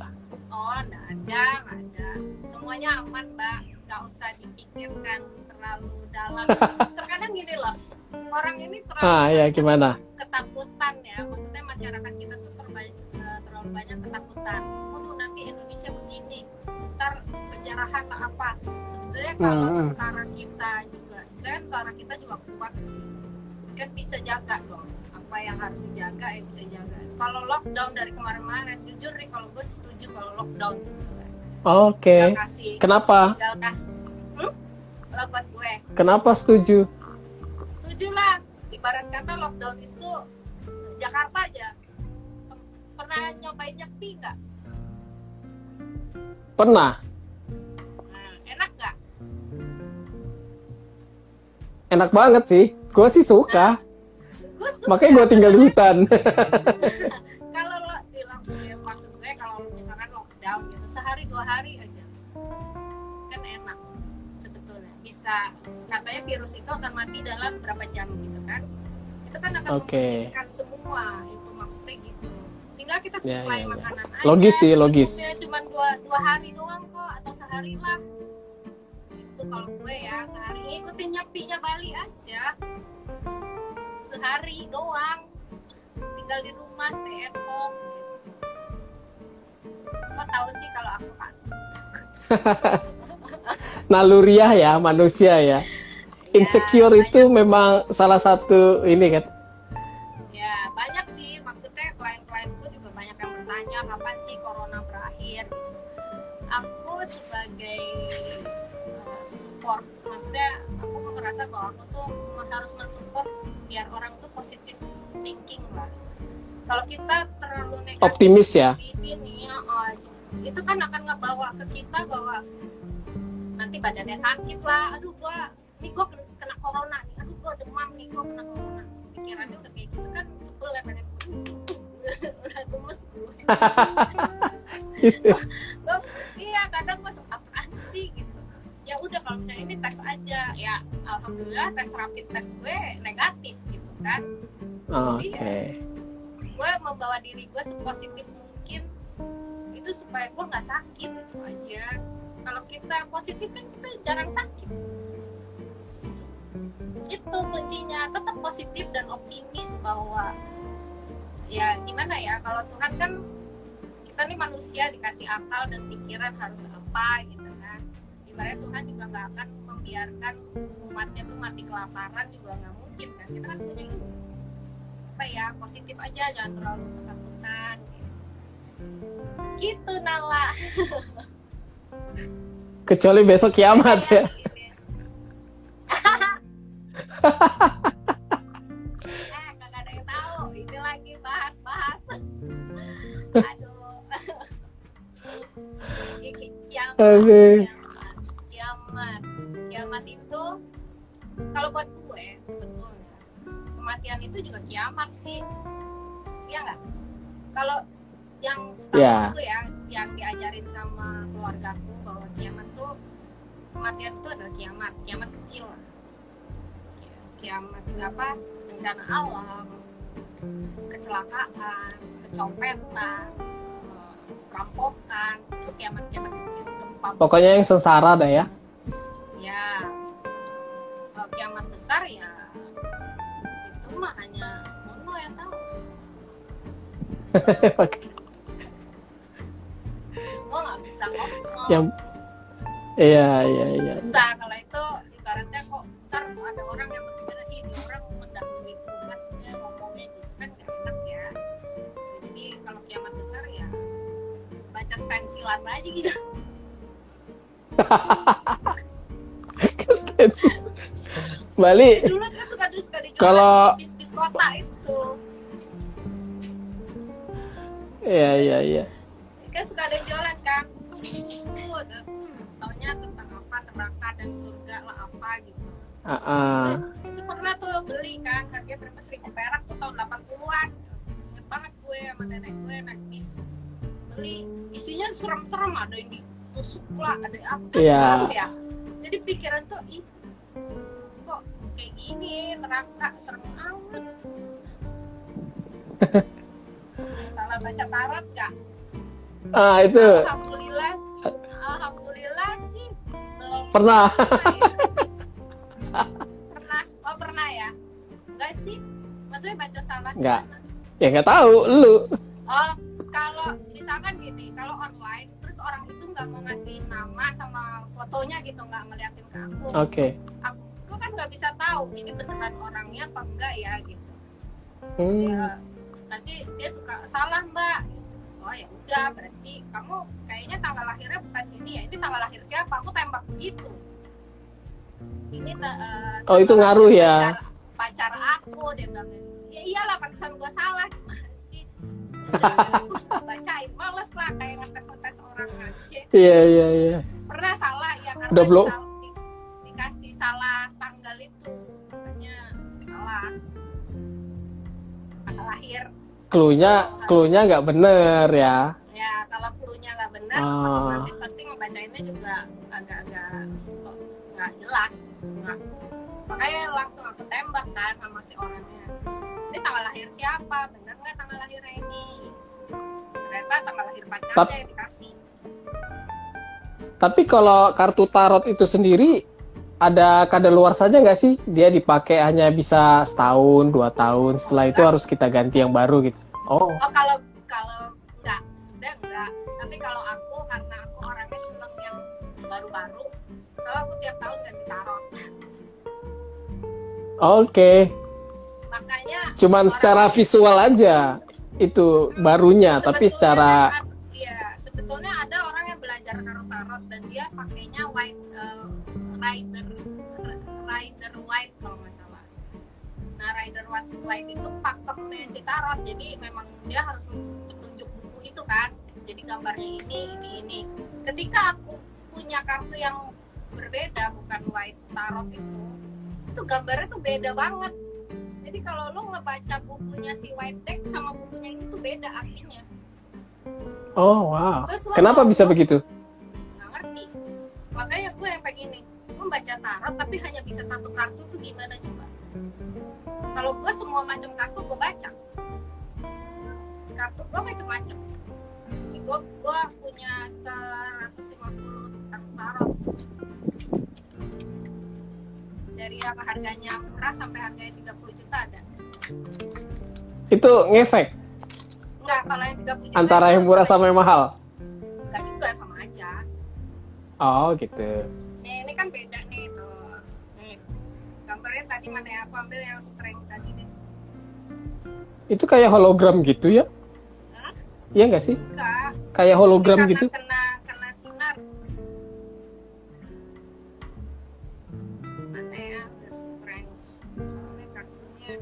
Oh, nggak ada, nggak ada. Semuanya aman, Mbak. Nggak usah dipikirkan terlalu dalam. *laughs* Terkadang gini loh, orang ini terlalu Ah ya gimana? ketakutan ya. Maksudnya masyarakat kita tuh terlalu, terlalu banyak ketakutan. Oh, nanti Indonesia begini, ntar penjarahan lah apa. Sebetulnya kalau Hmm. tentara kita juga, sebenarnya tentara kita juga kuat sih. Kan bisa jaga dong. Apa yang harus dijaga ya bisa jaga. Kalau lockdown dari kemarin-kemarin, jujur nih kalau gue setuju kalau lockdown sebetulnya. Oke. Kasih, Kenapa? Hmm? Kalau buat gue, Kenapa setuju? setuju lah. Ibarat kata lockdown itu Jakarta aja. Pernah nyobain nyepi nggak? Pernah. Nah, enak nggak? Enak banget sih. Gue sih suka. Gue suka. Makanya gue tinggal di hutan. *laughs* *laughs* kalau lo bilang ya, maksud gue kalau misalkan lockdown gitu sehari dua hari aja. Kan enak sebetulnya. Bisa katanya virus itu akan mati dalam berapa jam gitu kan? Itu kan akan membersihkan semua itu maksudnya gitu. Tinggal kita Ya, supply ya, ya. makanan aja. Logis sih, logis. cuma dua dua hari doang kok atau sehari lah. Itu kalau gue ya sehari. Ikutin nyepinya Bali aja sehari doang. Tinggal di rumah stay at home. Kok tahu sih kalau aku kan? *laughs* Naluriah ya manusia ya. Insecure Ya, itu memang salah satu ini kan. ya banyak sih. Maksudnya klien-klienku juga banyak yang bertanya kapan sih corona berakhir? Aku sebagai uh, support maksudnya aku merasa bahwa aku tuh harus mensupport biar orang tuh positif thinking lah. Kalau kita terlalu negatif Optimis ya. di sini ya, oh, itu kan akan ngebawa ke kita bahwa nanti badannya sakit lah. Aduh gua nih gua kena, corona nih. Aduh gua demam nih gua kena corona. Pikirannya udah kayak gitu kan sebel ya badan *laughs* udah gemes gue. *laughs* Iya kadang gua udah kalau misalnya ini tes aja. Ya alhamdulillah tes rapid tes gue negatif gitu kan. Oke. gue membawa diri gue sepositif mungkin. Itu supaya gue nggak sakit itu aja. Kalau kita positif kan kita jarang sakit. Itu kuncinya. Tetap positif dan optimis bahwa ya gimana ya kalau Tuhan kan kita nih manusia dikasih akal dan pikiran harus apa gitu ibaratnya Tuhan juga nggak akan membiarkan umatnya tuh mati kelaparan juga nggak mungkin kan? Kita kan punya apa ya positif aja jangan terlalu ketakutan gitu. Nala. *laughs* Kecuali besok kiamat ya. *laughs* eh kagak ada yang tahu. Ini lagi bahas-bahas. *laughs* Aduh. Ki- kiamat Oke. Kalau buat gue sebetulnya kematian itu juga kiamat sih. Iya nggak? Kalau yang setahu Ya. aku ya yang diajarin sama keluargaku bahwa kiamat tuh kematian itu adalah kiamat kiamat kecil. Lah. kiamat apa? Bencana alam kecelakaan kecopetan perampokan. Itu kiamat kiamat kecil gempa Pokoknya yang sengsara dah ya. ya kiamat besar ya itu mah hanya mono yang tahu *laughs* gue nggak bisa ngomong yang iya iya iya. bisa kalau itu ibaratnya kok ntar ada orang yang berpikir ini orang mendahului Tuhan ya ngomongnya gitu kan gak enak ya jadi kalau kiamat besar ya baca stensilan aja gitu *laughs* Kestensi. Bali dulu kan suka terus suka dijual Kalau- bis bis kota itu Iya iya iya. kan suka ada jualan kan buku buku buku terus taunya tentang apa neraka dan surga lah apa gitu Ah, ah. itu pernah tuh beli kan harganya berapa seribu perak tuh tahun 80-an inget banget gue sama nenek gue naik bis beli isinya serem-serem ada yang ditusuk lah ada apa kan Iya. serem ya jadi pikiran tuh ih kayak gini neraka serem amat *laughs* baca tarot gak? Ah itu Alhamdulillah, alhamdulillah sih belum pernah. ya. *laughs* pernah. Oh pernah ya? Enggak sih? Maksudnya baca salah? Nggak. gimana? ya nggak tahu lu. Oh, kalau misalkan gini, kalau online terus orang itu nggak mau ngasih nama sama fotonya gitu, nggak ngeliatin ke aku. Oke. Aku kan nggak bisa tahu ini beneran orangnya apa enggak ya gitu. Hmm. Ya, nanti dia suka salah mbak. Oh ya udah, berarti kamu kayaknya tanggal lahirnya bukan sini ya. Ini tanggal lahir siapa? Aku tembak begitu. Ini eh, Oh, itu ngaruh ya? Pacar, pacar aku dia bilang ya iyalah pantesan gua salah *laughs* gimana sih bacain males lah kayak ngetes ngetes orang aja Iya iya iya. pernah salah ya karena Udah di- dikasih salah salah. Lahir. Cluenya cluenya nggak bener ya. ya kalau cluenya nggak benar Ah. otomatis pasti ngebacainnya juga agak-agak nggak jelas. Nggak. Makanya langsung aku tembak kan sama si orangnya. Ini tanggal lahir siapa? Bener nggak tanggal lahirnya ini? Ternyata tanggal lahir pacarnya Tap- yang dikasih. Tapi kalau kartu tarot itu sendiri ada kadaluarsanya nggak sih? Dia dipakai hanya bisa setahun, dua tahun. Setelah itu harus kita ganti yang baru gitu. Oh, oh kalau kalau nggak sudah nggak tapi kalau aku karena aku orangnya seneng yang baru-baru kalau aku tiap tahun ganti tarot oke. makanya Cuman secara visual aja itu barunya, tapi secara iya sebetulnya ada orang yang belajar tarot tarot dan dia pakainya white eh, rider rider white kalau nggak salah. Nah rider white, itu pakemnya si tarot jadi memang dia harus petunjuk buku itu kan. Jadi gambarnya ini ini ini. Ketika aku punya kartu yang berbeda bukan white tarot itu itu gambarnya tuh beda banget. Jadi kalau lo ngebaca bukunya si white deck sama bukunya ini tuh beda artinya. Oh, wow. Terus Kenapa bisa begitu? nggak ngerti. Makanya gue yang kayak gini gue baca tarot tapi hanya bisa satu kartu tuh gimana coba? Kalau gue semua macam kartu gue baca. Kartu gue macam-macam. Gue gue punya 150 kartu tarot. Dari yang harganya murah sampai harganya 30 juta ada. Itu ngefek? Enggak kalau yang 30 juta antara yang murah sama yang mahal. enggak juga sama aja. Oh, gitu. Tadi mana ya aku ambil yang strength tadi nih Itu kayak hologram gitu ya? Hah? Iya nggak sih? enggak Kayak hologram gitu? kena kena sinar mana ya the strength soalnya kartunya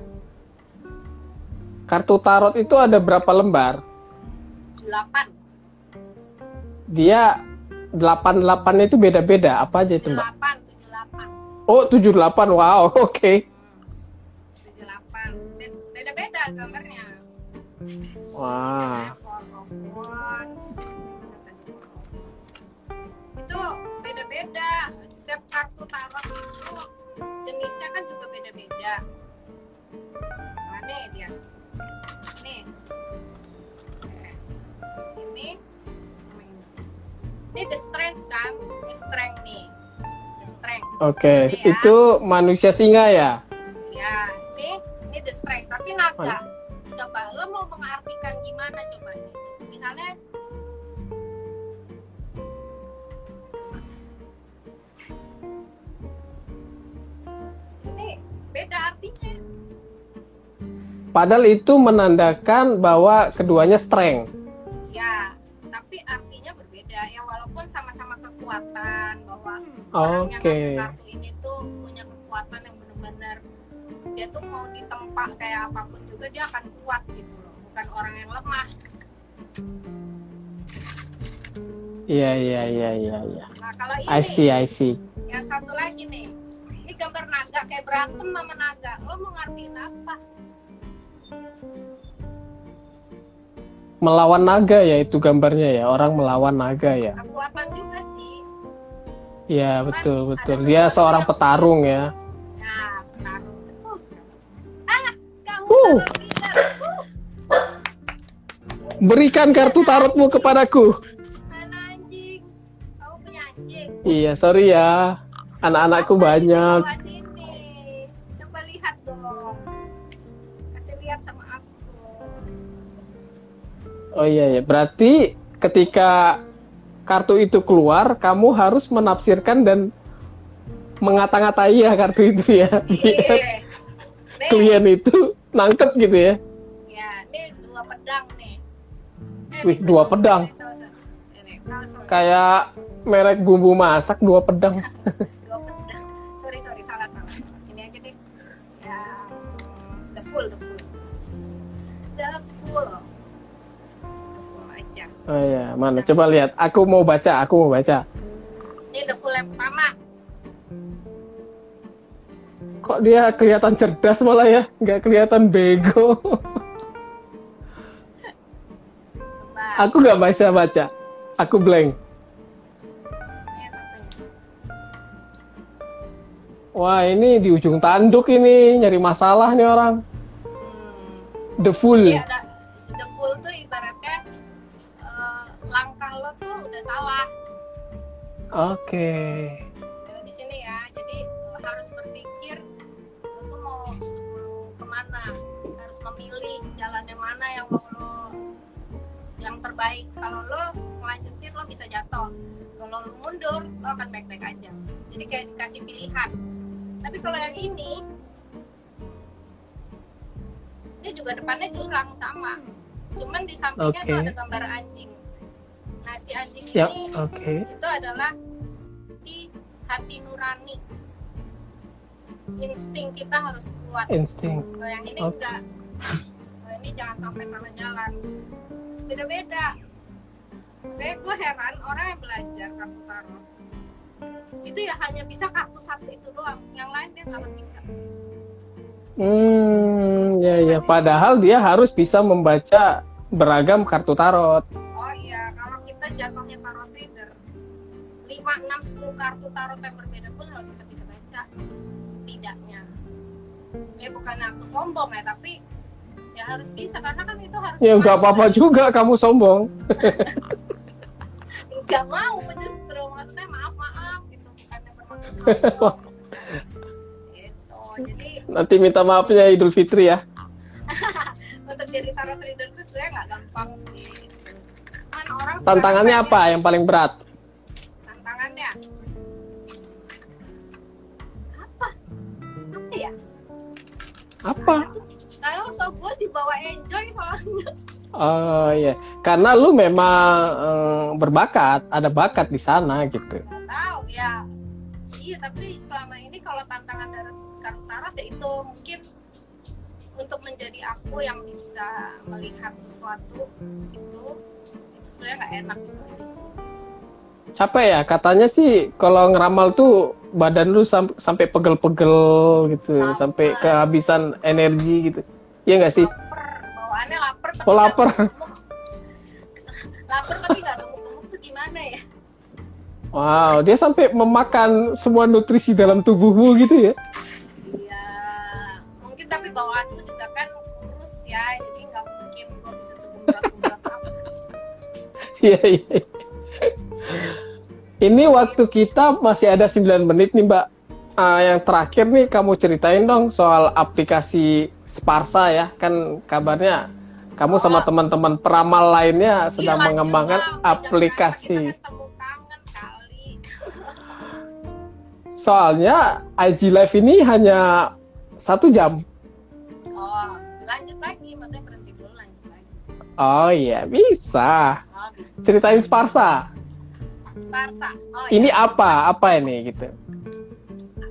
Kartu tarot itu ada berapa lembar? 8 Dia 88 itu beda-beda. Apa aja itu, Mbak? 78 78 Oh, 78. Wow, *laughs* oke. 78 beda beda gambarnya Wah. Wands. itu beda beda setiap kartu tarot itu jenisnya kan juga beda beda nah nih dia nih ini ini the strength kan the strength nih strength Oke, Ini ya. itu manusia singa ya? ya ini ini the strength tapi naga coba lo mau mengartikan gimana coba misalnya ini beda artinya Padahal itu menandakan bahwa keduanya strength. ya kekuatan bahwa orang yang Oke. ngambil kartu ini tuh punya kekuatan yang benar-benar dia tuh mau ditempa kayak apa pun juga dia akan kuat gitu loh bukan orang yang lemah Iya, iya, iya, iya, iya. nah kalau ini I see, I see. yang satu lagi nih ini gambar naga kayak berantem sama naga lo mau ngertiin apa Melawan naga ya itu gambarnya ya, orang melawan naga ya. kekuatan Iya, betul, betul. Dia seorang petarung ya. petarung betul sekali ah kamu Uh. Uh. Berikan kartu tarotmu kepadaku. Mana anjing? Kamu punya anjing? Iya, sorry ya. Anak-anakku Apa banyak. bawa sini? Coba lihat dong. Kasih lihat sama aku. Oh iya ya, berarti ketika kartu itu keluar, kamu harus menafsirkan dan mengata-ngatai ya kartu itu ya. Biar Iya. Klien itu nangkep gitu ya. ya, ini dua pedang nih. Eh, Wih, dua pedang. Kayak merek bumbu masak dua pedang. *laughs* Oh iya, mana? Coba lihat. Aku mau baca, aku mau baca. Ini the full yang pertama. Kok dia kelihatan cerdas malah ya? Nggak kelihatan bego. Aku nggak bisa baca. Aku blank. Satunya. Wah, ini di ujung tanduk ini. Nyari masalah nih orang. Hmm. The full. Ada the full tuh ibaratnya tuh udah salah Oke. Eh, di sini ya. Jadi harus berpikir tuh mau, mau ke mana, harus memilih jalan yang mana yang mau lo yang terbaik. Kalau lo melanjutin lo bisa jatuh. Kalau lo mundur lo akan baik-baik aja. Jadi kayak dikasih pilihan. Tapi kalau yang ini ini juga depannya jurang sama. Cuman di sampingnya Oke. tuh ada gambar anjing. Nah si anjing Ya, ini oke. itu adalah di hati nurani. Insting kita harus kuat. Insting. Kalau yang ini Oke. enggak. Kalau ini jangan sampai salah jalan. Beda-beda. Kayak gue heran orang yang belajar kartu tarot itu ya hanya bisa kartu satu itu doang. Yang lain dia nggak bisa. Hmm, ya ya. Padahal dia harus bisa membaca beragam kartu tarot. Jatuhnya tarot reader, 5, 6, 10 kartu tarot yang berbeda pun harus kita bisa baca setidaknya. Ya bukan aku sombong ya, tapi ya harus bisa karena kan itu harus Ya nggak apa-apa juga kamu sombong. *laughs* Nggak mau justru maksudnya maaf maaf gitu bukannya bermaksud sombong. *laughs* gitu. Jadi Nanti minta maafnya Idul Fitri ya. *laughs* untuk jadi tarot reader itu sebenarnya nggak gampang sih. Orang Tantangannya apa yang paling berat? tantangannya? Apa? Apa ya? Apa? kalau so gue dibawa enjoy soalnya. Oh iya, karena lu memang eh, berbakat, ada bakat di sana gitu. tahu ya. Iya tapi selama ini kalau tantangan dari kartu tarot ya itu mungkin untuk menjadi aku yang bisa melihat sesuatu itu sebenarnya nggak enak. Capek ya, katanya sih kalau ngeramal tuh badan lu sam- sampai pegel-pegel gitu, Lapar. sampai kehabisan energi gitu. Iya nggak sih? lapar bawaannya lapar tapi Oh, lapar. *laughs* lapar tapi nggak gemuk-gemuk tuh gimana ya Wow, dia sampai memakan semua nutrisi dalam tubuhmu gitu ya? Iya, iya. iya. Ini waktu kita masih ada 9 menit nih Mbak. Ah, yang terakhir nih kamu ceritain dong soal aplikasi Sparsa ya. Kan kabarnya kamu sama Oh. teman-teman peramal lainnya sedang Gila, mengembangkan berapa aplikasi. Kali. Soalnya IG Live ini hanya satu jam. Oh, lanjut lagi, maksudnya Oh iya, bisa. Oh, bisa. Ceritain Sparsa. Sparsa. Oh, Ini iya. apa? Apa ini gitu?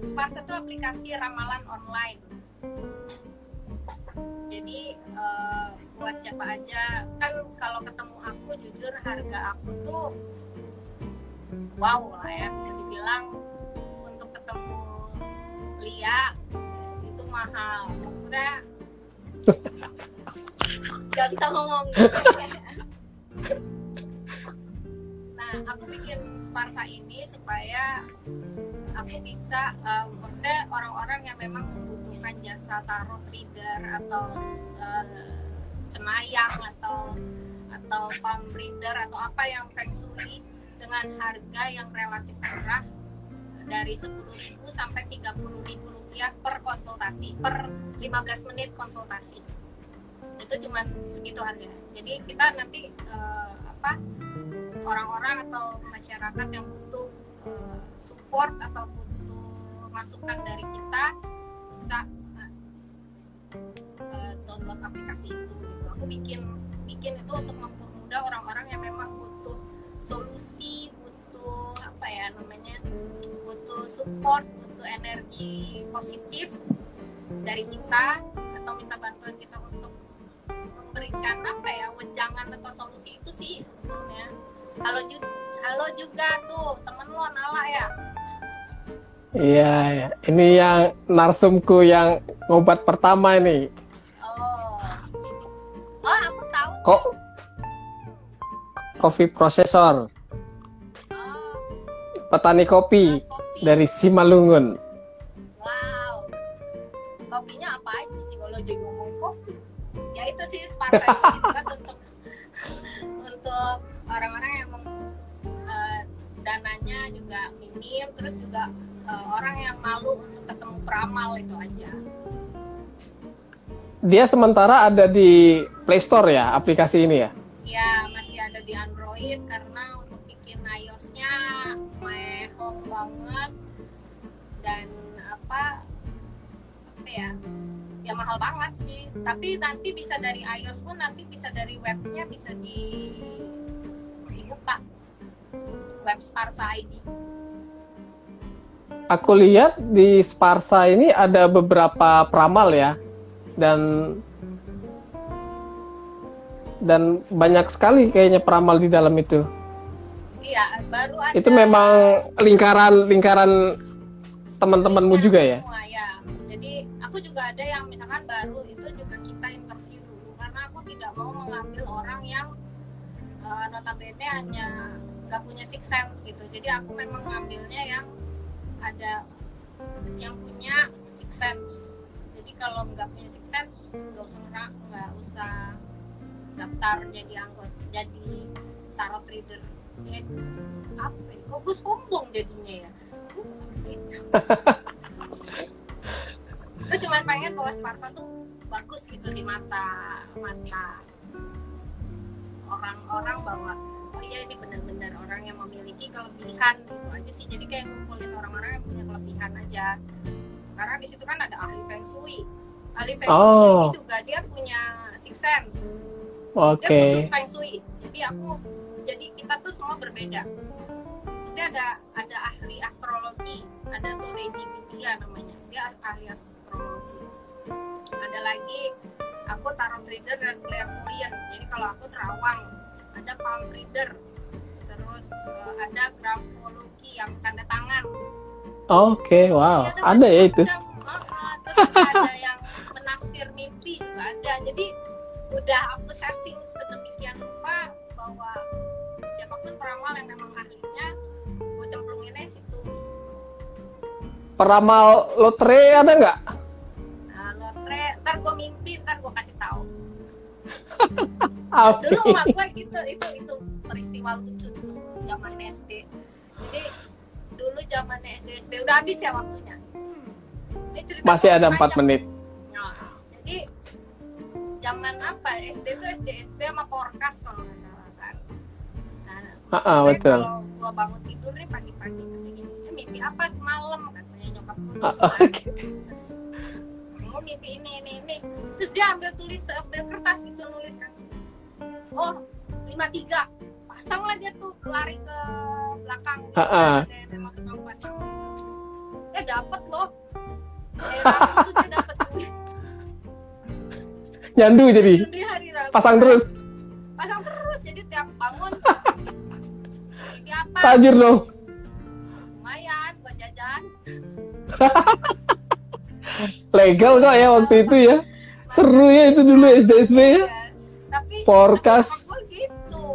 Sparsa itu aplikasi ramalan online. Jadi eh, buat siapa aja kan kalau ketemu aku jujur harga aku tuh wow lah ya bisa dibilang untuk ketemu Lia itu mahal maksudnya *laughs* nggak bisa ngomong. *laughs* Nah aku bikin Sparsa ini supaya aku bisa um, maksudnya orang-orang yang memang membutuhkan jasa tarot reader atau uh, cenayang atau atau palm reader atau apa yang feng shui dengan harga yang relatif murah dari 10.000 sampai 30.000 rupiah per konsultasi per 15 menit konsultasi itu cuma segitu harga jadi kita nanti uh, apa orang-orang atau masyarakat yang butuh uh, support atau butuh masukan dari kita bisa uh, download aplikasi itu gitu. Aku bikin bikin itu untuk mempermudah orang-orang yang memang butuh solusi butuh apa ya namanya butuh support butuh energi positif dari kita atau minta bantuan kita untuk memberikan apa ya wejangan atau solusi itu sih sebetulnya halo juga halo juga tuh temen lo Nala ya Iya, ya. ini yang narsumku yang ngobat pertama ini. Oh, oh aku tahu. Kok kopi prosesor? Oh, petani kopi, kopi. dari Simalungun. Wow, kopinya apa aja sih kalau? Ya itu sih Sparta itu kan untuk untuk orang-orang yang mem, uh, dananya juga minim, terus juga uh, orang yang malu untuk ketemu peramal itu aja. Dia sementara ada di Play Store ya, aplikasi ini ya? Ya masih ada di Android karena untuk bikin iOS-nya home banget dan apa apa ya ya mahal banget sih tapi nanti bisa dari iOS pun nanti bisa dari webnya bisa di dibuka web Sparsa ID Aku lihat di Sparsa ini ada beberapa peramal ya, dan dan banyak sekali kayaknya peramal di dalam itu. iya baru ada Itu memang lingkaran lingkaran teman-temanmu juga ya? semua, ya jadi aku juga ada yang misalkan baru itu juga kita interview dulu. Karena aku tidak mau mengambil orang yang uh, notabene hanya nggak punya six sense gitu. Jadi aku memang ngambilnya yang ada yang punya six sense. Jadi kalau nggak punya six sense nggak usah nggak usah daftar jadi anggota jadi tarot reader. Ya, apa kok gue sombong jadinya ya *laughs* gue cuma pengen bahwa Sparta tuh bagus gitu di mata mata orang-orang bahwa oh iya ini benar-benar orang yang memiliki kelebihan itu aja sih. Jadi kayak ngumpulin orang-orang yang punya kelebihan aja. Karena di situ kan ada ahli feng shui. Ahli feng shui Oh. ini juga dia punya six sense. Oke. dia khusus feng shui. Jadi aku jadi kita tuh semua berbeda. Nanti ada ada ahli astrologi. Ada tuh Lady Vidya namanya. Dia ahli astrologi ada lagi aku tarot reader dan clairvoyant jadi kalau aku terawang ada palm reader terus eh, ada grafologi yang tanda tangan Oke, wow. Jadi Ada ya itu. terus ada *laughs* yang menafsir mimpi juga ada jadi udah aku setting sedemikian rupa bahwa siapa pun peramal yang memang ahlinya gue cemplunginnya situ Peramal lotre ada nggak? Ntar gue mimpi ntar gue kasih tahu *laughs* Oke. dulu emak gue gitu itu itu peristiwa lucu tuh zaman SD jadi dulu zamannya SD SD udah habis ya waktunya Ini Masih gue ada. 4 menit. Nah, jadi zaman apa SD tuh SD SD sama Porkas kalau nggak salah kan. Nah, Ah, gue betul. kalau gua bangun tidur nih pagi-pagi "Eh, mimpi apa semalam katanya nyokap gue. Oke. Terus, mau mimpi ini ini ini. Terus dia ambil tulis ambil kertas itu nulis kan. Oh, 53. Pasanglah dia tuh lari ke belakang. gitu Ah, ah. kan, pasang. Eh dapat loh. Eh, tuh dia dapat duit. Nyandu jadi. Pasang terus. Pasang terus. Jadi tiap bangun. Mimpi *laughs* apa? Tajir dong. Lumayan buat jajan. *laughs* Legal kok ya waktu itu ya. Seru ya itu dulu SD-SB ya. Ya. Tapi Forecast. gue gitu.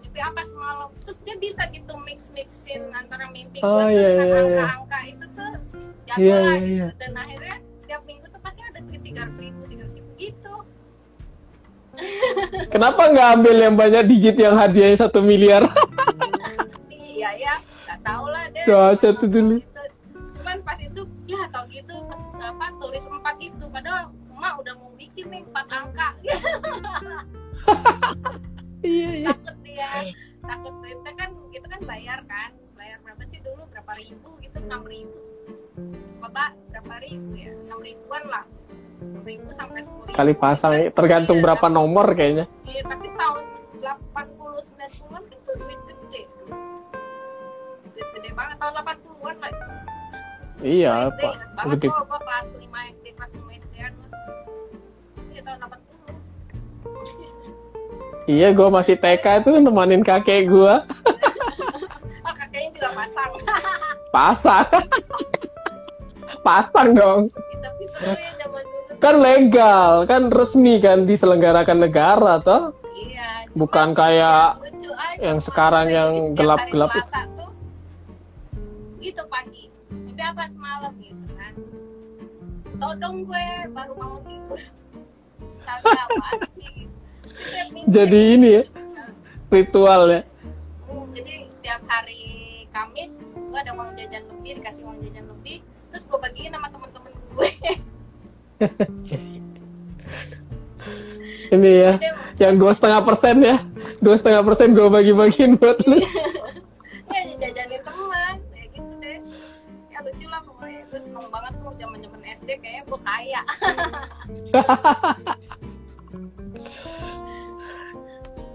Mimpi apa semalam? Terus dia bisa gitu mix-mixin antara mimpi gue Oh, tuh iya, dengan iya, iya. angka-angka itu tuh jago Iya, lah iya, gitu. iya. Dan akhirnya tiap minggu tuh pasti ada duit tiga ratus ribu, tiga ribu gitu. *laughs* Kenapa nggak ambil yang banyak digit yang hadiahnya satu miliar? *laughs* iya ya nggak tahu lah deh Dahsyat itu dulu. Ya tau gitu pas apa tulis empat itu. Padahal emak udah mau bikin nih empat angka. *laughs* Iya, iya. takut dia takut duitnya kan gitu kan bayar kan. Bayar berapa sih dulu? Berapa ribu gitu? Enam ribu. Bapak berapa ribu ya? Enam ribuan lah. Ribu sampai sepuluh Sekali pasang, tergantung berapa nomor kayaknya. Iya, tapi tahun 80 90-an kan itu duit gede. Duit gede banget. Tahun 80-an lah. Itu. Iya, SD, Pak. banget Gede. kok gua kelas 5 SD, kelas 5 SD an. Iya tahun 80. Iya, gue masih TK itu nemanin kakek gue *laughs* Oh, kakeknya juga pasang. *laughs* pasang. pasang dong. Tapi seru ya zaman dulu. Kan legal, kan resmi kan diselenggarakan negara toh. Iya. Bukan kayak yang gua sekarang yang setiap gelap-gelap Todong gue baru bangun tidur. Apaan sih? minggu Jadi ya. ini ya, ritual ya. Hmm, jadi tiap hari Kamis gue ada uang jajan lebih dikasih uang jajan lebih terus gue bagiin sama temen-temen gue Ini ya, yang dua setengah persen ya, dua setengah persen gue bagi-bagiin buat lu. ya jajanin SD kayaknya gue kaya *laughs*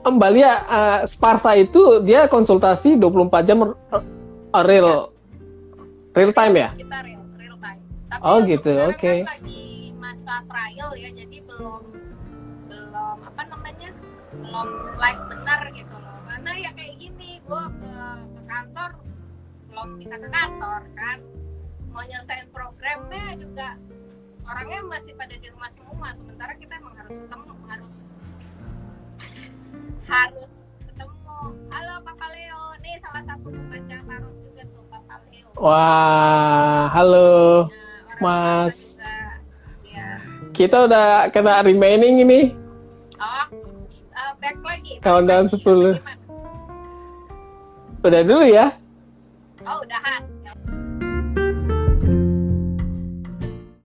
Mbak Lia, eh, Sparsa itu dia konsultasi 24 jam eh, real real time ya? kita real real time tapi Oh, gitu, oke. kan lagi masa trial ya jadi belum belum apa namanya belum live benar gitu loh karena ya kayak gini gue ke ke kantor belum bisa ke kantor kan mau nyelesain programnya juga orangnya masih pada di rumah semua sementara kita emang harus ketemu harus harus ketemu halo Papa Leo nih salah satu pembaca tarot juga tuh Papa Leo Wah, halo. Nah, Mas. juga, ya. Kita udah kena remaining ini. Oh, eh, back lagi. Countdown lagi, 10. apa gimana? Udah dulu ya. Oh, udahan.